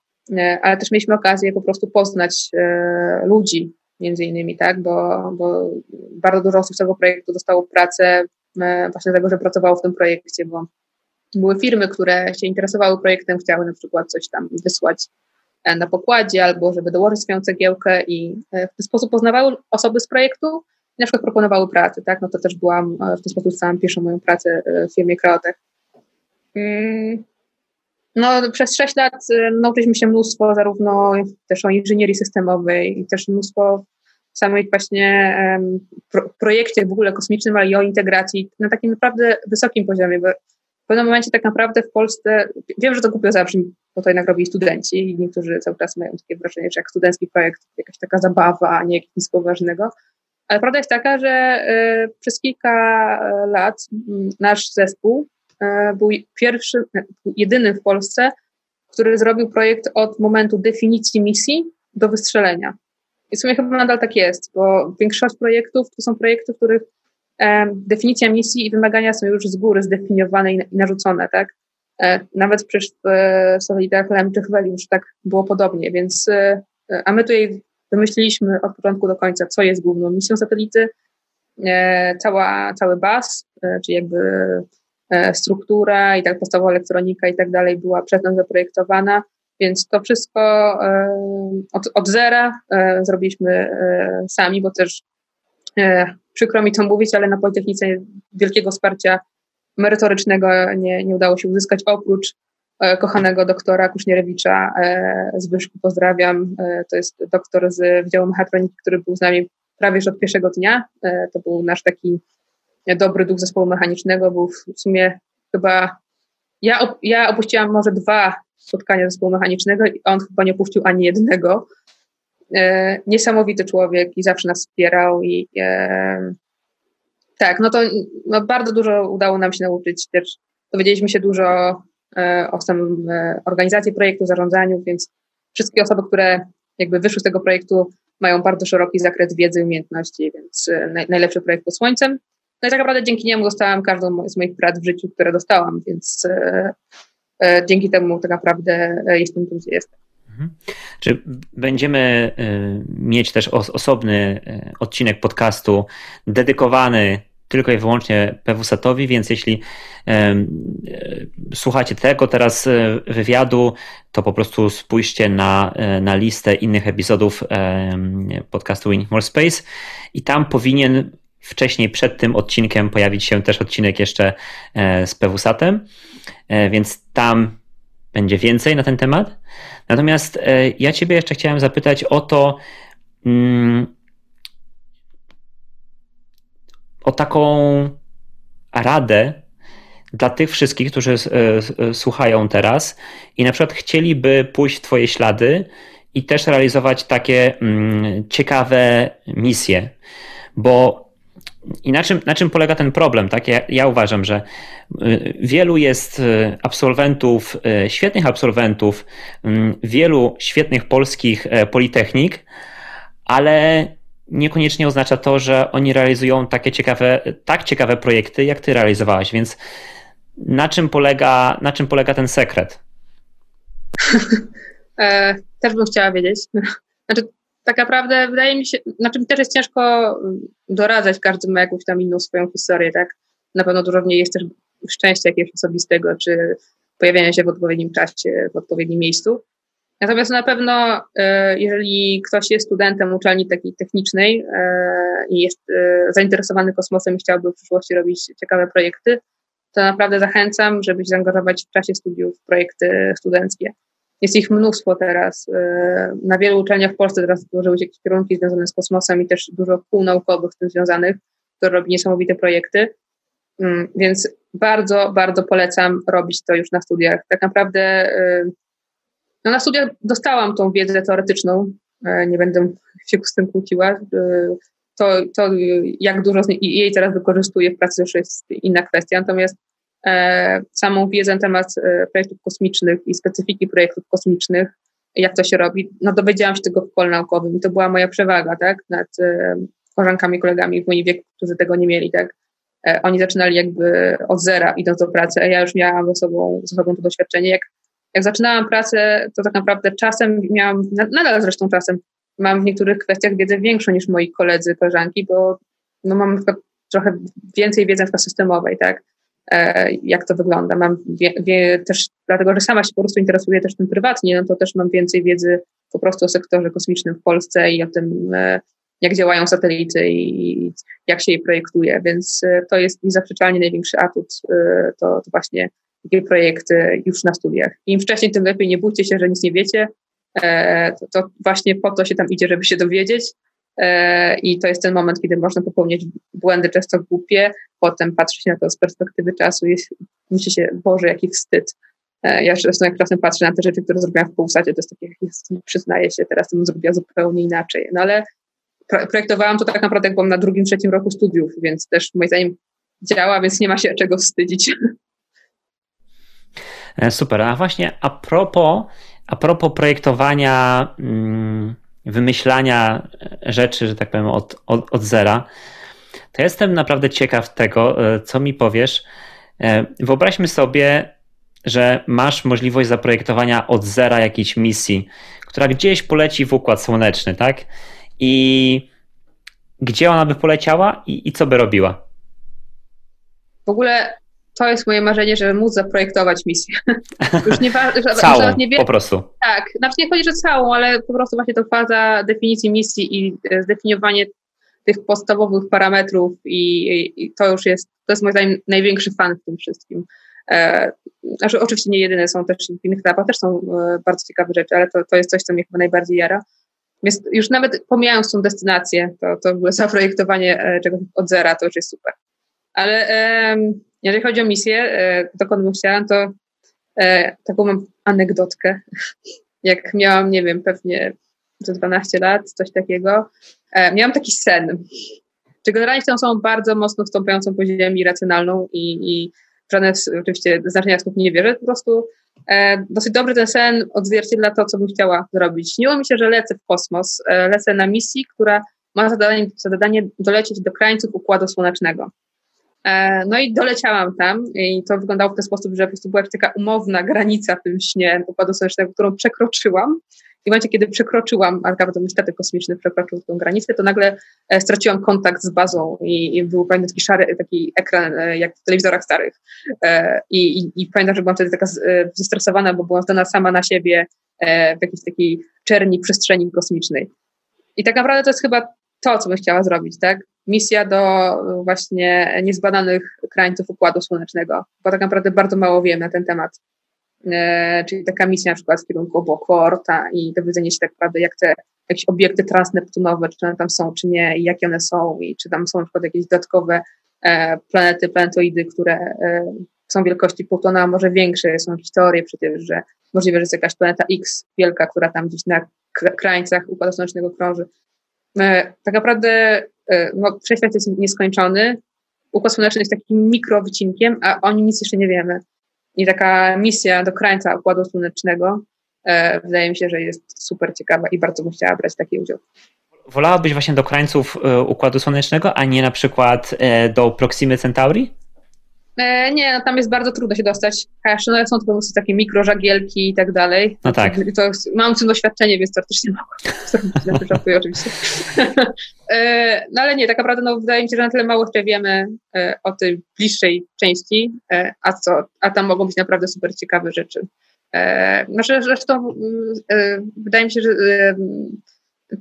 ale też mieliśmy okazję po prostu poznać ludzi, między innymi, tak, bo, bo bardzo dużo osób z tego projektu dostało pracę e, właśnie dlatego, że pracowało w tym projekcie, bo były firmy, które się interesowały projektem, chciały na przykład coś tam wysłać e, na pokładzie albo żeby dołożyć swoją cegiełkę i e, w ten sposób poznawały osoby z projektu i na przykład proponowały pracę, tak, no to też byłam, w ten sposób dostałam pierwszą moją pracę w firmie Kreotech. Mm, no, przez sześć lat nauczyliśmy się mnóstwo, zarówno też o inżynierii systemowej, i też mnóstwo w samej właśnie pro, projekcie w ogóle kosmicznym, ale i o integracji na takim naprawdę wysokim poziomie, bo w pewnym momencie tak naprawdę w Polsce, wiem, że to głupio zabrzmi, bo to jednak studenci i niektórzy cały czas mają takie wrażenie, że jak studencki projekt jakaś taka zabawa, a nie nic poważnego, ale prawda jest taka, że y, przez kilka y, lat y, nasz zespół E, był pierwszy, e, jedyny w Polsce, który zrobił projekt od momentu definicji misji do wystrzelenia. I w sumie chyba nadal tak jest, bo większość projektów to są projekty, w których e, definicja misji i wymagania są już z góry zdefiniowane i, narzucone, tak? nawet przecież w satelitach LEM czy Chweli już tak było podobnie, więc a my tutaj wymyśliliśmy od początku do końca, co jest główną misją satelity, cała, cały baz, czyli jakby E, struktura i tak podstawowa elektronika i tak dalej była przez nas zaprojektowana, więc to wszystko e, od, od zera e, zrobiliśmy sami, bo też przykro mi to mówić, ale na Politechnice wielkiego wsparcia merytorycznego nie, nie udało się uzyskać, oprócz kochanego doktora Kusznierewicza, Zbyszku pozdrawiam, to jest doktor z Wydziału Mechatroniki, który był z nami prawie już od pierwszego dnia, to był nasz taki dobry duch zespołu mechanicznego, był w sumie chyba ja, ja opuściłam może dwa spotkania zespołu mechanicznego i on chyba nie opuścił ani jednego. E, niesamowity człowiek i zawsze nas wspierał i e, tak, no to no bardzo dużo udało nam się nauczyć też. Dowiedzieliśmy się dużo e, o samym e, organizacji projektu, zarządzaniu, więc wszystkie osoby, które jakby wyszły z tego projektu mają bardzo szeroki zakres wiedzy i umiejętności, więc e, naj, najlepszy projekt pod słońcem. No i tak naprawdę dzięki niemu dostałam każdą z moich prac w życiu, które dostałam, więc e, dzięki temu tak naprawdę e, jestem tu, gdzie jestem. Mhm. Czy będziemy mieć też osobny odcinek podcastu dedykowany tylko i wyłącznie PWSAT-owi, więc jeśli słuchacie tego teraz wywiadu, to po prostu spójrzcie na, na listę innych epizodów podcastu Winning More Space i tam powinien wcześniej, przed tym odcinkiem pojawić się też odcinek jeszcze e, z PWSAT-em, e, więc tam będzie więcej na ten temat. Natomiast e, ja Ciebie jeszcze chciałem zapytać o to, mm, o taką radę dla tych wszystkich, którzy słuchają teraz i na przykład chcieliby pójść w Twoje ślady i też realizować takie mm, ciekawe misje. Bo i na czym, na czym polega ten problem? Tak? Ja, ja, uważam, że y, wielu jest y, absolwentów, y, świetnych absolwentów, wielu świetnych polskich politechnik, ale niekoniecznie oznacza to, że oni realizują takie ciekawe, tak ciekawe projekty, jak ty realizowałaś. Więc na czym polega, na czym polega ten sekret? E, też bym chciała wiedzieć. Znaczy, tak naprawdę wydaje mi się, znaczy też jest ciężko mm, doradzać, każdy ma jakąś tam inną swoją historię, tak? Na pewno dużo w niej jest też szczęścia jakiegoś osobistego, czy pojawiania się w odpowiednim czasie, w odpowiednim miejscu. Natomiast na pewno, e, jeżeli ktoś jest studentem uczelni takiej technicznej e, i jest e, zainteresowany kosmosem i chciałby w przyszłości robić ciekawe projekty, to naprawdę zachęcam, żeby się zaangażować w czasie studiów w projekty studenckie. Jest ich mnóstwo teraz. E, na wielu uczelniach w Polsce teraz tworzyły się jakieś kierunki związane z kosmosem i też dużo kół naukowych z tym związanych, które robi niesamowite projekty. Mm, więc bardzo, bardzo polecam robić to już na studiach. Tak naprawdę e, no na studiach dostałam tą wiedzę teoretyczną, e, nie będę się z tym kłóciła. To, to jak dużo jej teraz wykorzystuję w pracy, już jest inna kwestia. Natomiast samą wiedzę na temat e, projektów kosmicznych i specyfiki projektów kosmicznych, jak to się robi, no dowiedziałam się tego w kole naukowym i to była moja przewaga, tak, nad e, koleżankami, kolegami w moim wieku, którzy tego nie mieli, tak. Oni zaczynali jakby od zera, idąc do pracy, a ja już miałam ze sobą, ze sobą to doświadczenie. Jak, jak zaczynałam pracę, to tak naprawdę czasem miałam, nadal zresztą czasem, mam w niektórych kwestiach wiedzę większą niż moi koledzy, koleżanki, bo no mam trochę więcej wiedzy systemowej, tak E, jak to wygląda. Mam wie, wie, też, dlatego że sama się po prostu interesuję też tym prywatnie, no to też mam więcej wiedzy po prostu o sektorze kosmicznym w Polsce i o tym, e, jak działają satelity i jak się je projektuje, więc e, to jest niezaprzeczalnie największy atut, to, to właśnie takie projekty już na studiach. Im wcześniej, tym lepiej, nie bójcie się, że nic nie wiecie, to, to właśnie po to się tam idzie, żeby się dowiedzieć, E, i to jest ten moment, kiedy można popełniać błędy często głupie, potem patrzy się na to z perspektywy czasu i myśli się, Boże, jaki wstyd. E, ja zresztą jak czasem patrzę na te rzeczy, które zrobiłam w półsacie, to jest takie, przyznaję się, teraz to bym zrobiła zupełnie inaczej. No ale projektowałam to tak naprawdę, jak byłam na drugim, trzecim roku studiów, więc też moim zdaniem działa, więc nie ma się czego wstydzić. E, super, a właśnie a propos, a propos projektowania... Hmm wymyślania rzeczy, że tak powiem, od, od, od zera, to jestem naprawdę ciekaw tego, e, co mi powiesz. E, wyobraźmy sobie, że masz możliwość zaprojektowania od zera jakiejś misji, która gdzieś poleci w układ słoneczny, tak? I gdzie ona by poleciała i, i co by robiła? W ogóle to jest moje marzenie, żeby móc zaprojektować misję. Już nie, że, całą, że nie wie, po prostu. Tak, znaczy nie chodzi, że całą, ale po prostu właśnie to faza definicji misji i e, zdefiniowanie tych podstawowych parametrów i, i, to już jest, to jest moim zdaniem największy fan w tym wszystkim. E, znaczy oczywiście nie jedyne, są też w innych etapach też są e, bardzo ciekawe rzeczy, ale to, to jest coś, co mnie chyba najbardziej jara. Więc już nawet pomijając tą destynację, to, to w ogóle zaprojektowanie e, czegoś od zera, to już jest super. Ale jeżeli chodzi o misję, e, dokąd bym chciała, to e, taką mam anegdotkę. Jak miałam, nie wiem, pewnie ze 12 lat, coś takiego, e, miałam taki sen. Czy generalnie są osobą bardzo mocno wstąpiającą po ziemi, racjonalną i, i żadne oczywiście znaczenia słów nie wierzę, po prostu e, dosyć dobrze ten sen odzwierciedla to, co bym chciała zrobić. Śniło mi się, że lecę w kosmos, e, lecę na misji, która ma zadanie, zadanie dolecieć do krańców Układu Słonecznego. E, no i doleciałam tam i to wyglądało w ten sposób, że po prostu była taka umowna granica w tym śnie Układu Słonecznego, którą przekroczyłam. I w momencie, kiedy przekroczyłam, a mój statek kosmiczny przekroczył tą granicę, to nagle e, straciłam kontakt z bazą i, i był pamiętam taki szary taki ekran, e, jak w telewizorach starych. I, i, i pamiętam, że byłam wtedy taka zestresowana, bo byłam zdana sama na siebie w jakiejś takiej czerni przestrzeni kosmicznej. I tak naprawdę to jest chyba to, co bym chciała zrobić, tak? Misja do właśnie niezbadanych krańców Układu Słonecznego, bo tak naprawdę bardzo mało wiem na ten temat. E, czyli taka misja na przykład w kierunku obok Orta i dowiedzenie się tak naprawdę, jak te jakieś obiekty transneptunowe, czy one tam są, czy nie, i jakie one są, i czy tam są na przykład jakieś dodatkowe e, planety, planetoidy, które e, są wielkości Plutona, a może większe. Są jakieś teorie przecież, że możliwe, że jest jakaś planeta X wielka, która tam gdzieś na krańcach Układu Słonecznego krąży. E, tak naprawdę e, no, wszechświat jest nieskończony. Układ Słoneczny jest takim mikrowycinkiem, a o nim nic jeszcze nie wiemy. I taka misja do krańca Układu Słonecznego e, wydaje mi się, że jest super ciekawa i bardzo bym chciała brać taki udział. Wolałabyś właśnie do krańców Układu Słonecznego, a nie na przykład do Proximy Centauri? E, nie, no tam jest bardzo trudno się dostać. No, są to po prostu takie mikrożagielki i tak dalej. No tak. To mam tym doświadczenie, więc teoretycznie mogę zrobić. Żartuję oczywiście. E, no ale nie, tak naprawdę no, wydaje mi się, że na tyle mało jeszcze wiemy e, o tej bliższej części, a co, a tam mogą być naprawdę super ciekawe rzeczy. Znaczy, zresztą wydaje mi się, że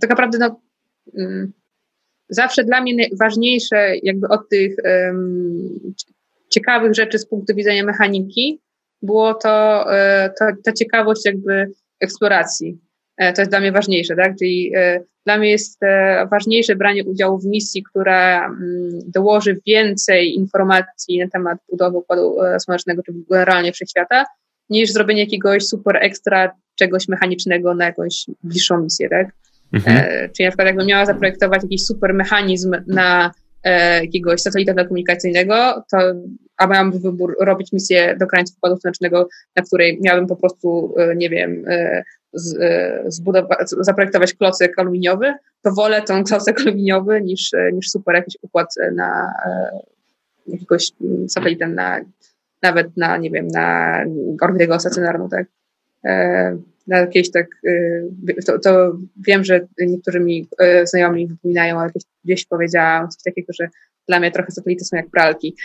tak naprawdę no, mm, zawsze dla mnie ważniejsze jakby od tych ciekawych rzeczy z punktu widzenia mechaniki było to, e, to ta ciekawość jakby eksploracji. E, to jest dla mnie ważniejsze, tak? Czyli e, dla mnie jest ważniejsze branie udziału w misji, która mm, dołoży więcej informacji na temat budowy układu słonecznego, czy generalnie wszechświata, niż zrobienie jakiegoś super ekstra czegoś mechanicznego na jakąś bliższą misję, tak? Mhm. Czyli na przykład jakbym miała zaprojektować jakiś super mechanizm na jakiegoś satelita telekomunikacyjnego, to a miałam wybór robić misję do krańców Układu Słonecznego, na której miałabym po prostu, e, nie wiem, e, z, zbudować, zaprojektować klocek aluminiowy, to wolę ten klocek aluminiowy niż, niż super jakiś układ na jakiegoś satelitę na nawet na, nie wiem, na orbitę stacjonarną, tak? Na jakieś tak, y, to, to, wiem, że niektórzy mi y, znajomi wypominają, ale gdzieś powiedziałam coś takiego, że dla mnie trochę satelity są jak pralki.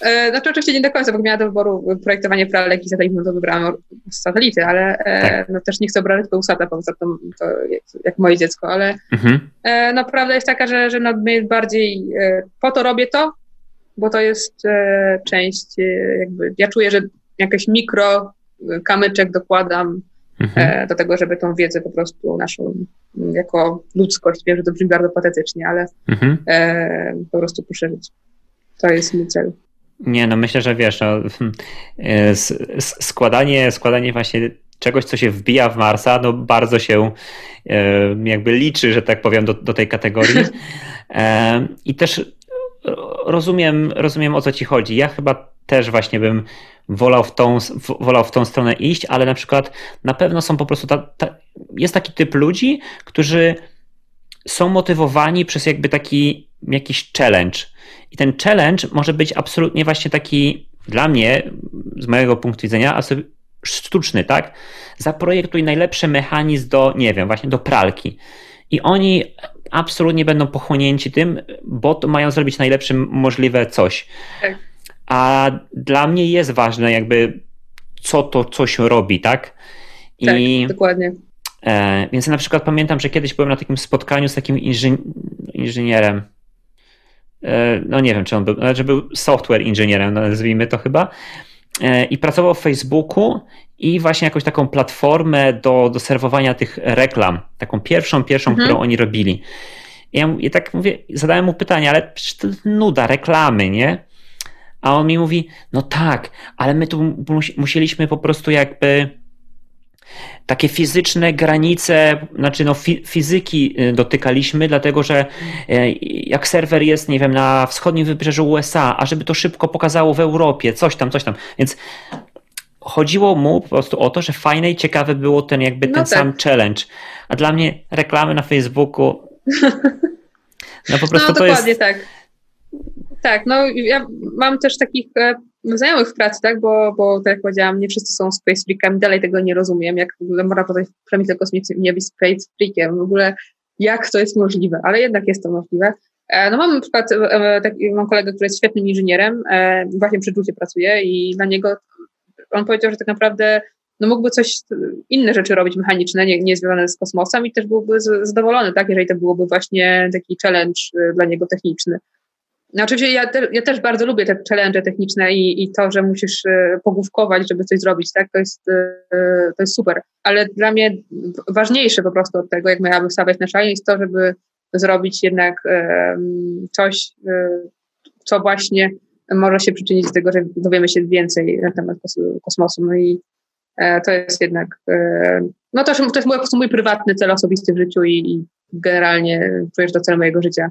E, znaczy oczywiście nie do końca, bo miała do wyboru projektowanie pralek i satelit, no to wybrałam satelity, ale e, tak. no też nie chcę obrażać Pełsata, Pełsat to, to jak moje dziecko, ale mhm. E, no prawda jest taka, że, że no, bardziej po to robię to, bo to jest e, część, e, jakby, ja czuję, że jakieś mikro e, kamyczek dokładam mhm. do tego, żeby tą wiedzę po prostu naszą jako ludzkość, wiem, że to brzmi bardzo patetycznie, ale mhm. po prostu poszerzyć. To jest mój cel. Nie, no myślę, że wiesz, no, składanie, składanie właśnie czegoś, co się wbija w Marsa, no bardzo się jakby liczy, że tak powiem, do, do tej kategorii. I też rozumiem, rozumiem o co ci chodzi. Ja chyba też właśnie bym wolał w tą, wolał w tą stronę iść, ale na przykład na pewno są po prostu, ta, ta, jest taki typ ludzi, którzy są motywowani przez jakby taki jakiś challenge. I ten challenge może być absolutnie właśnie taki dla mnie, z mojego punktu widzenia, sztuczny, tak? Zaprojektuj najlepszy mechanizm do, nie wiem, właśnie do pralki. I oni absolutnie będą pochłonięci tym, bo to mają zrobić najlepsze możliwe coś. Tak. A dla mnie jest ważne jakby co to coś robi, tak? I, tak, dokładnie. E, więc ja na przykład pamiętam, że kiedyś byłem na takim spotkaniu z takim inżynierem. E, no nie wiem, czy on był, znaczy był software inżynierem, nazwijmy to chyba. E, I pracował w Facebooku i właśnie jakąś taką platformę do, do serwowania tych reklam, taką pierwszą, pierwszą, mhm. którą oni robili. I ja, ja tak mówię, zadałem mu pytanie, ale przecież to nuda, reklamy, nie? A on mi mówi, no tak, ale my tu musieliśmy po prostu jakby takie fizyczne granice, znaczy no fizyki y, dotykaliśmy, dlatego że y, jak serwer jest, nie wiem, na wschodnim wybrzeżu USA, a żeby to szybko pokazało w Europie, coś tam, coś tam. Więc chodziło mu po prostu o to, że fajne i ciekawe było ten jakby no ten tak. sam challenge. A dla mnie reklamy na Facebooku no po prostu no, to dokładnie jest... tak. Tak, no ja mam też takich e, znajomych w pracy, tak, bo, bo tak jak powiedziałam, nie wszyscy są space freakami, dalej tego nie rozumiem, jak w ogóle można potem w przemyśle kosmicznym nie być space freakiem, w ogóle jak to jest możliwe, ale jednak jest to możliwe. E, no mam na przykład, e, taki, mam kolegę, który jest świetnym inżynierem, właśnie przy Jucie pracuje i dla niego, on powiedział, że tak naprawdę no mógłby coś, inne rzeczy robić mechaniczne, nie, nie związane z kosmosem i też byłby zadowolony, tak, jeżeli to byłoby właśnie taki challenge dla niego techniczny. No oczywiście ja, te, ja też bardzo lubię te challenge techniczne i, i to, że musisz e, pogłówkować, żeby coś zrobić, tak? To jest, e, to jest super. Ale dla mnie ważniejsze po prostu od tego, jak miałabym stawiać na szali, jest to, żeby zrobić jednak coś, e, co właśnie może się przyczynić do tego, że dowiemy się więcej na temat kosmosu. No i to jest jednak, no to, to jest mój, po prostu mój prywatny cel osobisty w życiu i, i generalnie czujesz to cel mojego życia.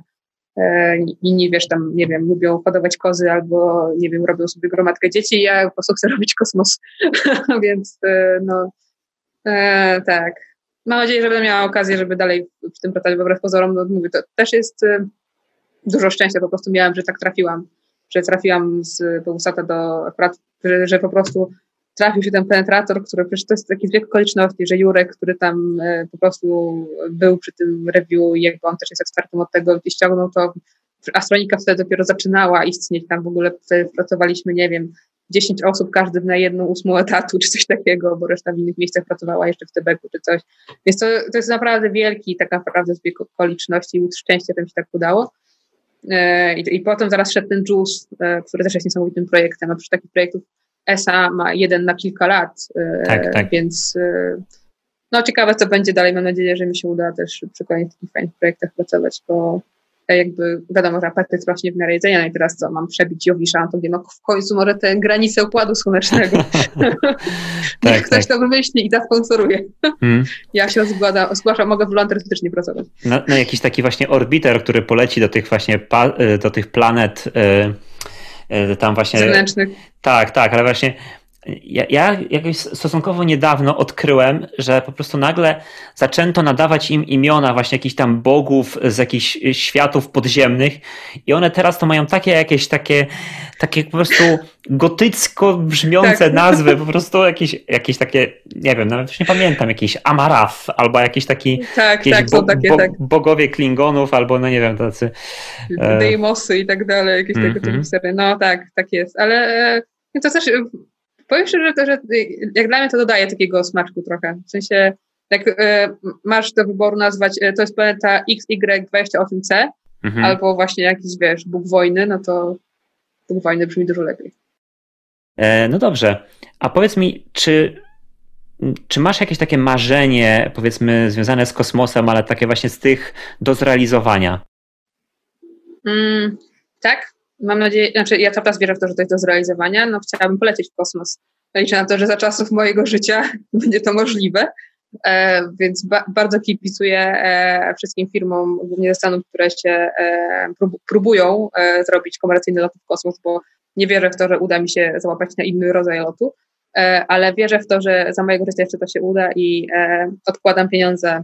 E, inni, wiesz, tam, nie wiem, lubią hodować kozy albo, nie wiem, robią sobie gromadkę dzieci, ja po prostu chcę robić kosmos. Więc, e, no, e, tak. Mam nadzieję, że będę miała okazję, żeby dalej w tym pracować, bo wbrew pozorom, no, mówię, to też jest dużo szczęścia po prostu miałam, że tak trafiłam, że trafiłam z Bogusata do akurat, że, że po prostu trafił się ten penetrator, który przecież to jest taki zbieg okoliczności, że Jurek, który tam e, po prostu był przy tym review jakby on też jest ekspertem od tego, gdzie ściągnął to, astronika wtedy dopiero zaczynała istnieć, tam w ogóle pracowaliśmy, nie wiem, 10 osób, każdy na jedną ósmą etatu, czy coś takiego, bo reszta w innych miejscach pracowała jeszcze w Tebeku, czy coś. Więc to, to jest naprawdę wielki tak naprawdę zbieg okoliczności i szczęścia, że mi się tak udało. E, I, I, potem zaraz szedł ten JUICE, e, który też jest niesamowitym projektem, a przy takich projektów ESA ma jeden na kilka lat, e, tak, tak. więc e, no ciekawe, co będzie dalej. Mam nadzieję, że mi się uda też przy kolejnych takich fajnych projektach pracować, bo jakby wiadomo, że apetyt rośnie w miarę jedzenia, no i teraz co, mam przebić Jowisza, to no w końcu może tę granicę układu słonecznego. tak, ktoś tak. to wymyśli i zasponsoruje. Hmm. Ja się zgłada, zgłaszam, mogę voluntarystycznie pracować. Na, na jakiś taki właśnie orbiter, który poleci do tych właśnie, e, do tych planet, E, tam właśnie. Zewnętrznych. Tak, tak, ale właśnie ja, ja jakoś stosunkowo niedawno odkryłem, że po prostu nagle zaczęto nadawać im imiona właśnie jakichś tam bogów z jakichś światów podziemnych i one teraz to mają takie jakieś takie, takie po prostu gotycko brzmiące tak. nazwy, po prostu jakieś, jakieś takie, nie wiem, nawet już nie pamiętam, jakiś Amarath albo jakiś taki tak, jakieś tak, bo, takie, bo, tak. bogowie Klingonów albo no nie wiem, tacy e, Deimosy i tak dalej, jakieś mm -hmm. tego typu serie. No tak, tak jest, ale e, to też powiem szczerze, że, że jak dla mnie to dodaje takiego smaczku trochę. W sensie, jak y, masz do wyboru nazwać, y, to jest planeta XY28C, mhm. albo właśnie jakiś, wiesz, Bóg wojny, no to Bóg wojny brzmi dużo lepiej. E, no dobrze. A powiedz mi, czy, czy masz jakieś takie marzenie, powiedzmy, związane z kosmosem, ale takie właśnie z tych do zrealizowania? Mm, tak, mam nadzieję, znaczy ja cały czas wierzę w to, że to jest do zrealizowania, no chciałabym polecieć w kosmos. Liczę na to, że za czasów mojego życia będzie to możliwe, e, więc ba bardzo kibicuję e, wszystkim firmom, głównie ze Stanów, które się e, próbują e, zrobić komercyjny lot w kosmos, bo nie wierzę w to, że uda mi się załapać na inny rodzaj lotu, e, ale wierzę w to, że za mojego życia jeszcze to się uda i e, odkładam pieniądze.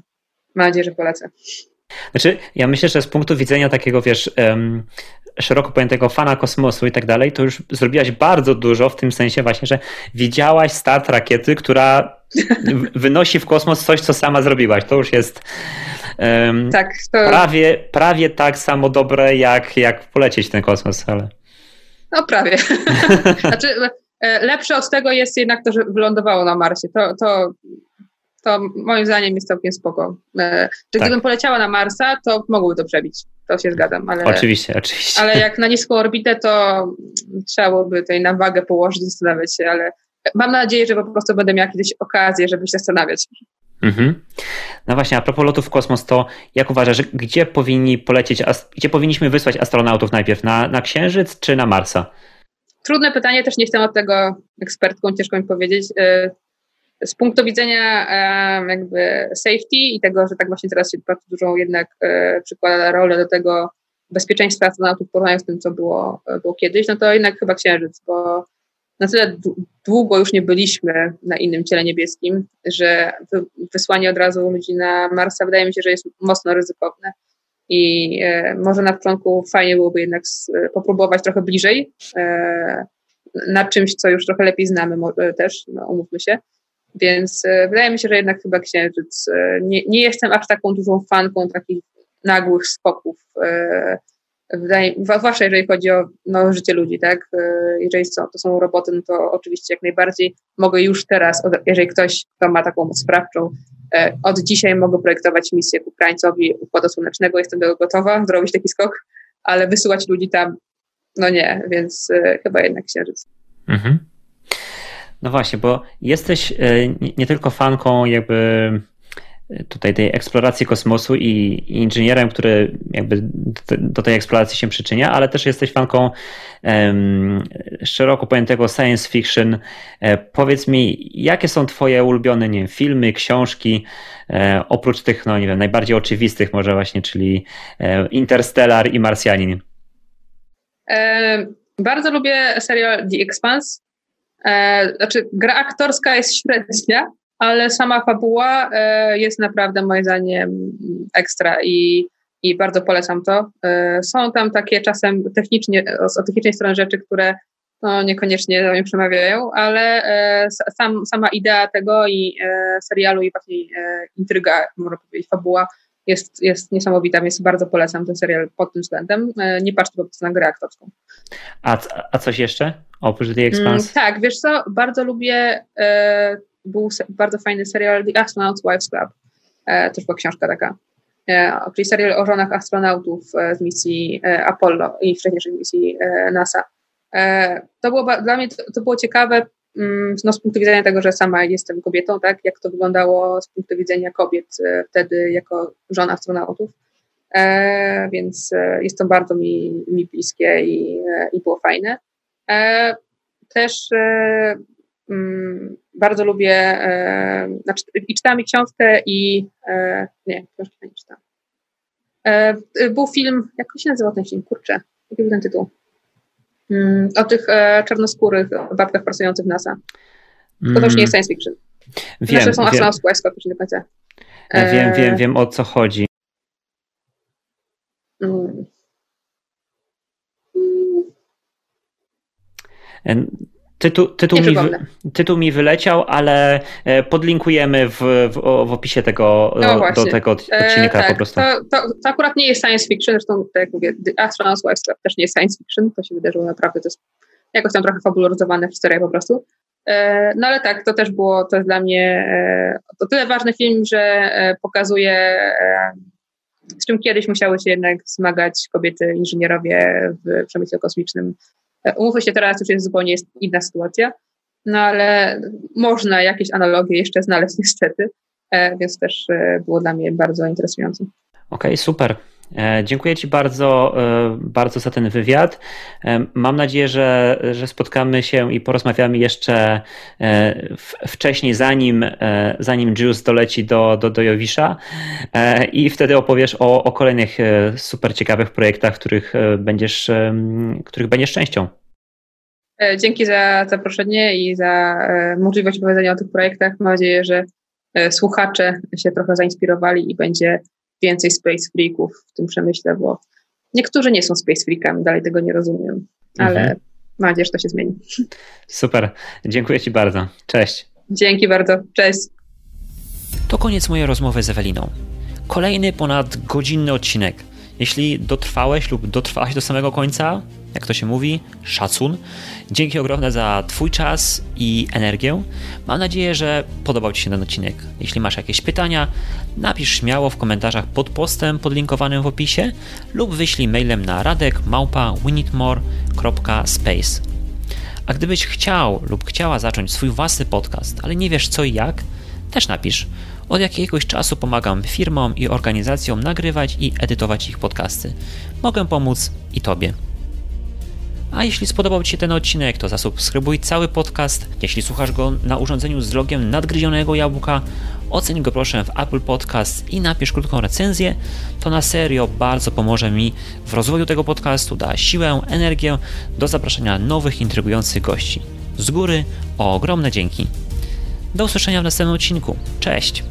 Mam nadzieję, że polecę. Znaczy, ja myślę, że z punktu widzenia takiego, wiesz, um, szeroko pojętego fana kosmosu i tak dalej, to już zrobiłaś bardzo dużo w tym sensie właśnie, że widziałaś start rakiety, która wynosi w kosmos coś, co sama zrobiłaś. To już jest um, tak, to... prawie, prawie tak samo dobre, jak, jak polecieć ten kosmos, ale... No prawie. znaczy, e, lepsze od tego jest jednak to, że wylądowało na Marsie. To, to to moim zdaniem jest całkiem spoko. E, czy tak. gdybym poleciała na Marsa, to mogłoby to przebić. To się zgadzam. Ale, oczywiście, oczywiście. Ale jak na niską orbitę, to trzeba byłoby tutaj na wagę położyć, zastanawiać się, ale mam nadzieję, że po prostu będę miała kiedyś okazję, żeby się zastanawiać. Mhm. No właśnie, a propos lotów w kosmos, to jak uważasz, gdzie powinni polecieć, gdzie powinniśmy wysłać astronautów najpierw? Na, na Księżyc czy na Marsa? Trudne pytanie, też nie jestem od tego ekspertką, ciężko mi powiedzieć. Z punktu widzenia jakby safety i tego, że tak właśnie teraz się bardzo dużą jednak y, przykłada rolę do tego bezpieczeństwa astronautów w porównaniu z tym, co było, było kiedyś, no to jednak chyba Księżyc, bo na tyle długo już nie byliśmy na innym ciele niebieskim, że wysłanie od razu ludzi na Marsa wydaje mi się, że jest mocno ryzykowne. I e, może na początku fajnie byłoby jednak popróbować trochę bliżej e, nad czymś, co już trochę lepiej znamy może też, no, umówmy się. Więc e, wydaje mi się, że jednak chyba Księżyc. E, nie, nie jestem aż taką dużą fanką takich nagłych skoków e, wydaje, zwłaszcza jeżeli chodzi o no, życie ludzi, tak? Jeżeli są, to są roboty, no to oczywiście jak najbardziej mogę już teraz, jeżeli ktoś, kto ma taką moc sprawczą, od dzisiaj mogę projektować misję ku krańcowi Układu Słonecznego, jestem do tego gotowa, zrobić taki skok, ale wysyłać ludzi tam, no nie, więc chyba jednak Księżyc. Mhm. No właśnie, bo jesteś nie tylko fanką jakby tutaj tej eksploracji kosmosu i, inżynierem, który jakby do tej eksploracji się przyczynia, ale też jesteś fanką um, szeroko pojętego science fiction. E, powiedz mi, jakie są twoje ulubione nie wiem, filmy, książki, e, oprócz tych, no nie wiem, najbardziej oczywistych może właśnie, czyli e, Interstellar i Marsjanin? E, bardzo lubię serial The Expanse. E, znaczy, gra aktorska jest średnia, ale sama fabuła e, jest naprawdę moim zdaniem ekstra i, i bardzo polecam to. E, są tam takie czasem technicznie, z technicznej strony rzeczy, które no, niekoniecznie do mnie przemawiają, ale e, sam, sama idea tego i serialu i właśnie intryga, można powiedzieć, fabuła jest, jest niesamowita, więc bardzo polecam ten serial pod tym względem. Nie patrzcie po prostu na grę aktorską. A, a coś jeszcze oprócz tej Expanse? Mm, tak, wiesz co, bardzo lubię był bardzo fajny serial The Astronaut's Wives Club. E, też była książka taka. E, czyli serial o żonach astronautów e, z misji e, Apollo i wcześniejszej misji e, NASA. E, to było dla mnie to, to było ciekawe no, z punktu widzenia tego, że sama jestem kobietą, tak, jak to wyglądało z punktu widzenia kobiet wtedy jako żon astronautów. więc jest to bardzo mi, mi bliskie i, i było fajne. też mm, bardzo lubię, e, znaczy, i czytałam i książkę i, e, nie, książki nie czytałam. E, był film, jak się nazywał ten film, kurczę, jaki był ten tytuł? Mm, o tych e, czarnoskórych babkach pracujących w NASA. To też nie jest science fiction. Wiem, znaczy są Astronaut Quest, nie do końca. E, wiem, wiem, wiem o co chodzi. Mm. Tytuł, tytuł, mi, tytuł mi wyleciał, ale e, podlinkujemy w, w, w opisie tego, no do tego odcinka e, tak, po prostu. To, to, to, akurat nie jest science fiction, zresztą tak jak mówię, The Astronaut's Wife też nie jest science fiction, to się wydarzyło naprawdę, to jest jakoś tam trochę fabularyzowana historia po prostu. E, no ale tak, to też było, to jest dla mnie e, to tyle ważny film, że e, pokazuje e, z czym kiedyś musiały się jednak zmagać kobiety inżynierowie w przemyśle kosmicznym Umówmy się, teraz już jest zupełnie inna sytuacja, no ale można jakieś analogie jeszcze znaleźć niestety, e, więc też e, było dla mnie bardzo interesujące. Okej, okay, super. E, dziękuję Ci bardzo, bardzo za ten wywiad. Mam nadzieję, że, że spotkamy się i porozmawiamy jeszcze wcześniej, zanim, zanim Juice doleci do, do, do Jowisza i wtedy opowiesz o, o kolejnych super ciekawych projektach, których będziesz, których będziesz częścią. Dzięki za zaproszenie i za możliwość opowiedzenia o tych projektach. Mam nadzieję, że słuchacze się trochę zainspirowali i będzie więcej space freaków w tym przemyśle, bo niektórzy nie są space freakami, dalej tego nie rozumiem, ale mhm. mam nadzieję, że to się zmieni. Super, dziękuję Ci bardzo. Cześć. Dzięki bardzo, cześć. To koniec mojej rozmowy z Eweliną. Kolejny ponad godzinny odcinek. Jeśli dotrwałeś lub dotrwałaś do samego końca, jak to się mówi, szacun. Dzięki ogromne za Twój czas i energię. Mam nadzieję, że podobał Ci się ten odcinek. Jeśli masz jakieś pytania, napisz śmiało w komentarzach pod postem podlinkowanym w opisie lub wyślij mailem na radek.małpa.winitmore.space. A gdybyś chciał lub chciała zacząć swój własny podcast, ale nie wiesz co i jak, też napisz. Od jakiegoś czasu pomagam firmom i organizacjom nagrywać i edytować ich podcasty. Mogę pomóc i Tobie. A jeśli spodobał Ci się ten odcinek, to zasubskrybuj cały podcast. Jeśli słuchasz go na urządzeniu z logiem nadgryzionego jabłka, oceń go proszę w Apple Podcast i napisz krótką recenzję. To na serio bardzo pomoże mi w rozwoju tego podcastu, da siłę, energię do zapraszania nowych, intrygujących gości. Z góry ogromne dzięki. Do usłyszenia w następnym odcinku. Cześć!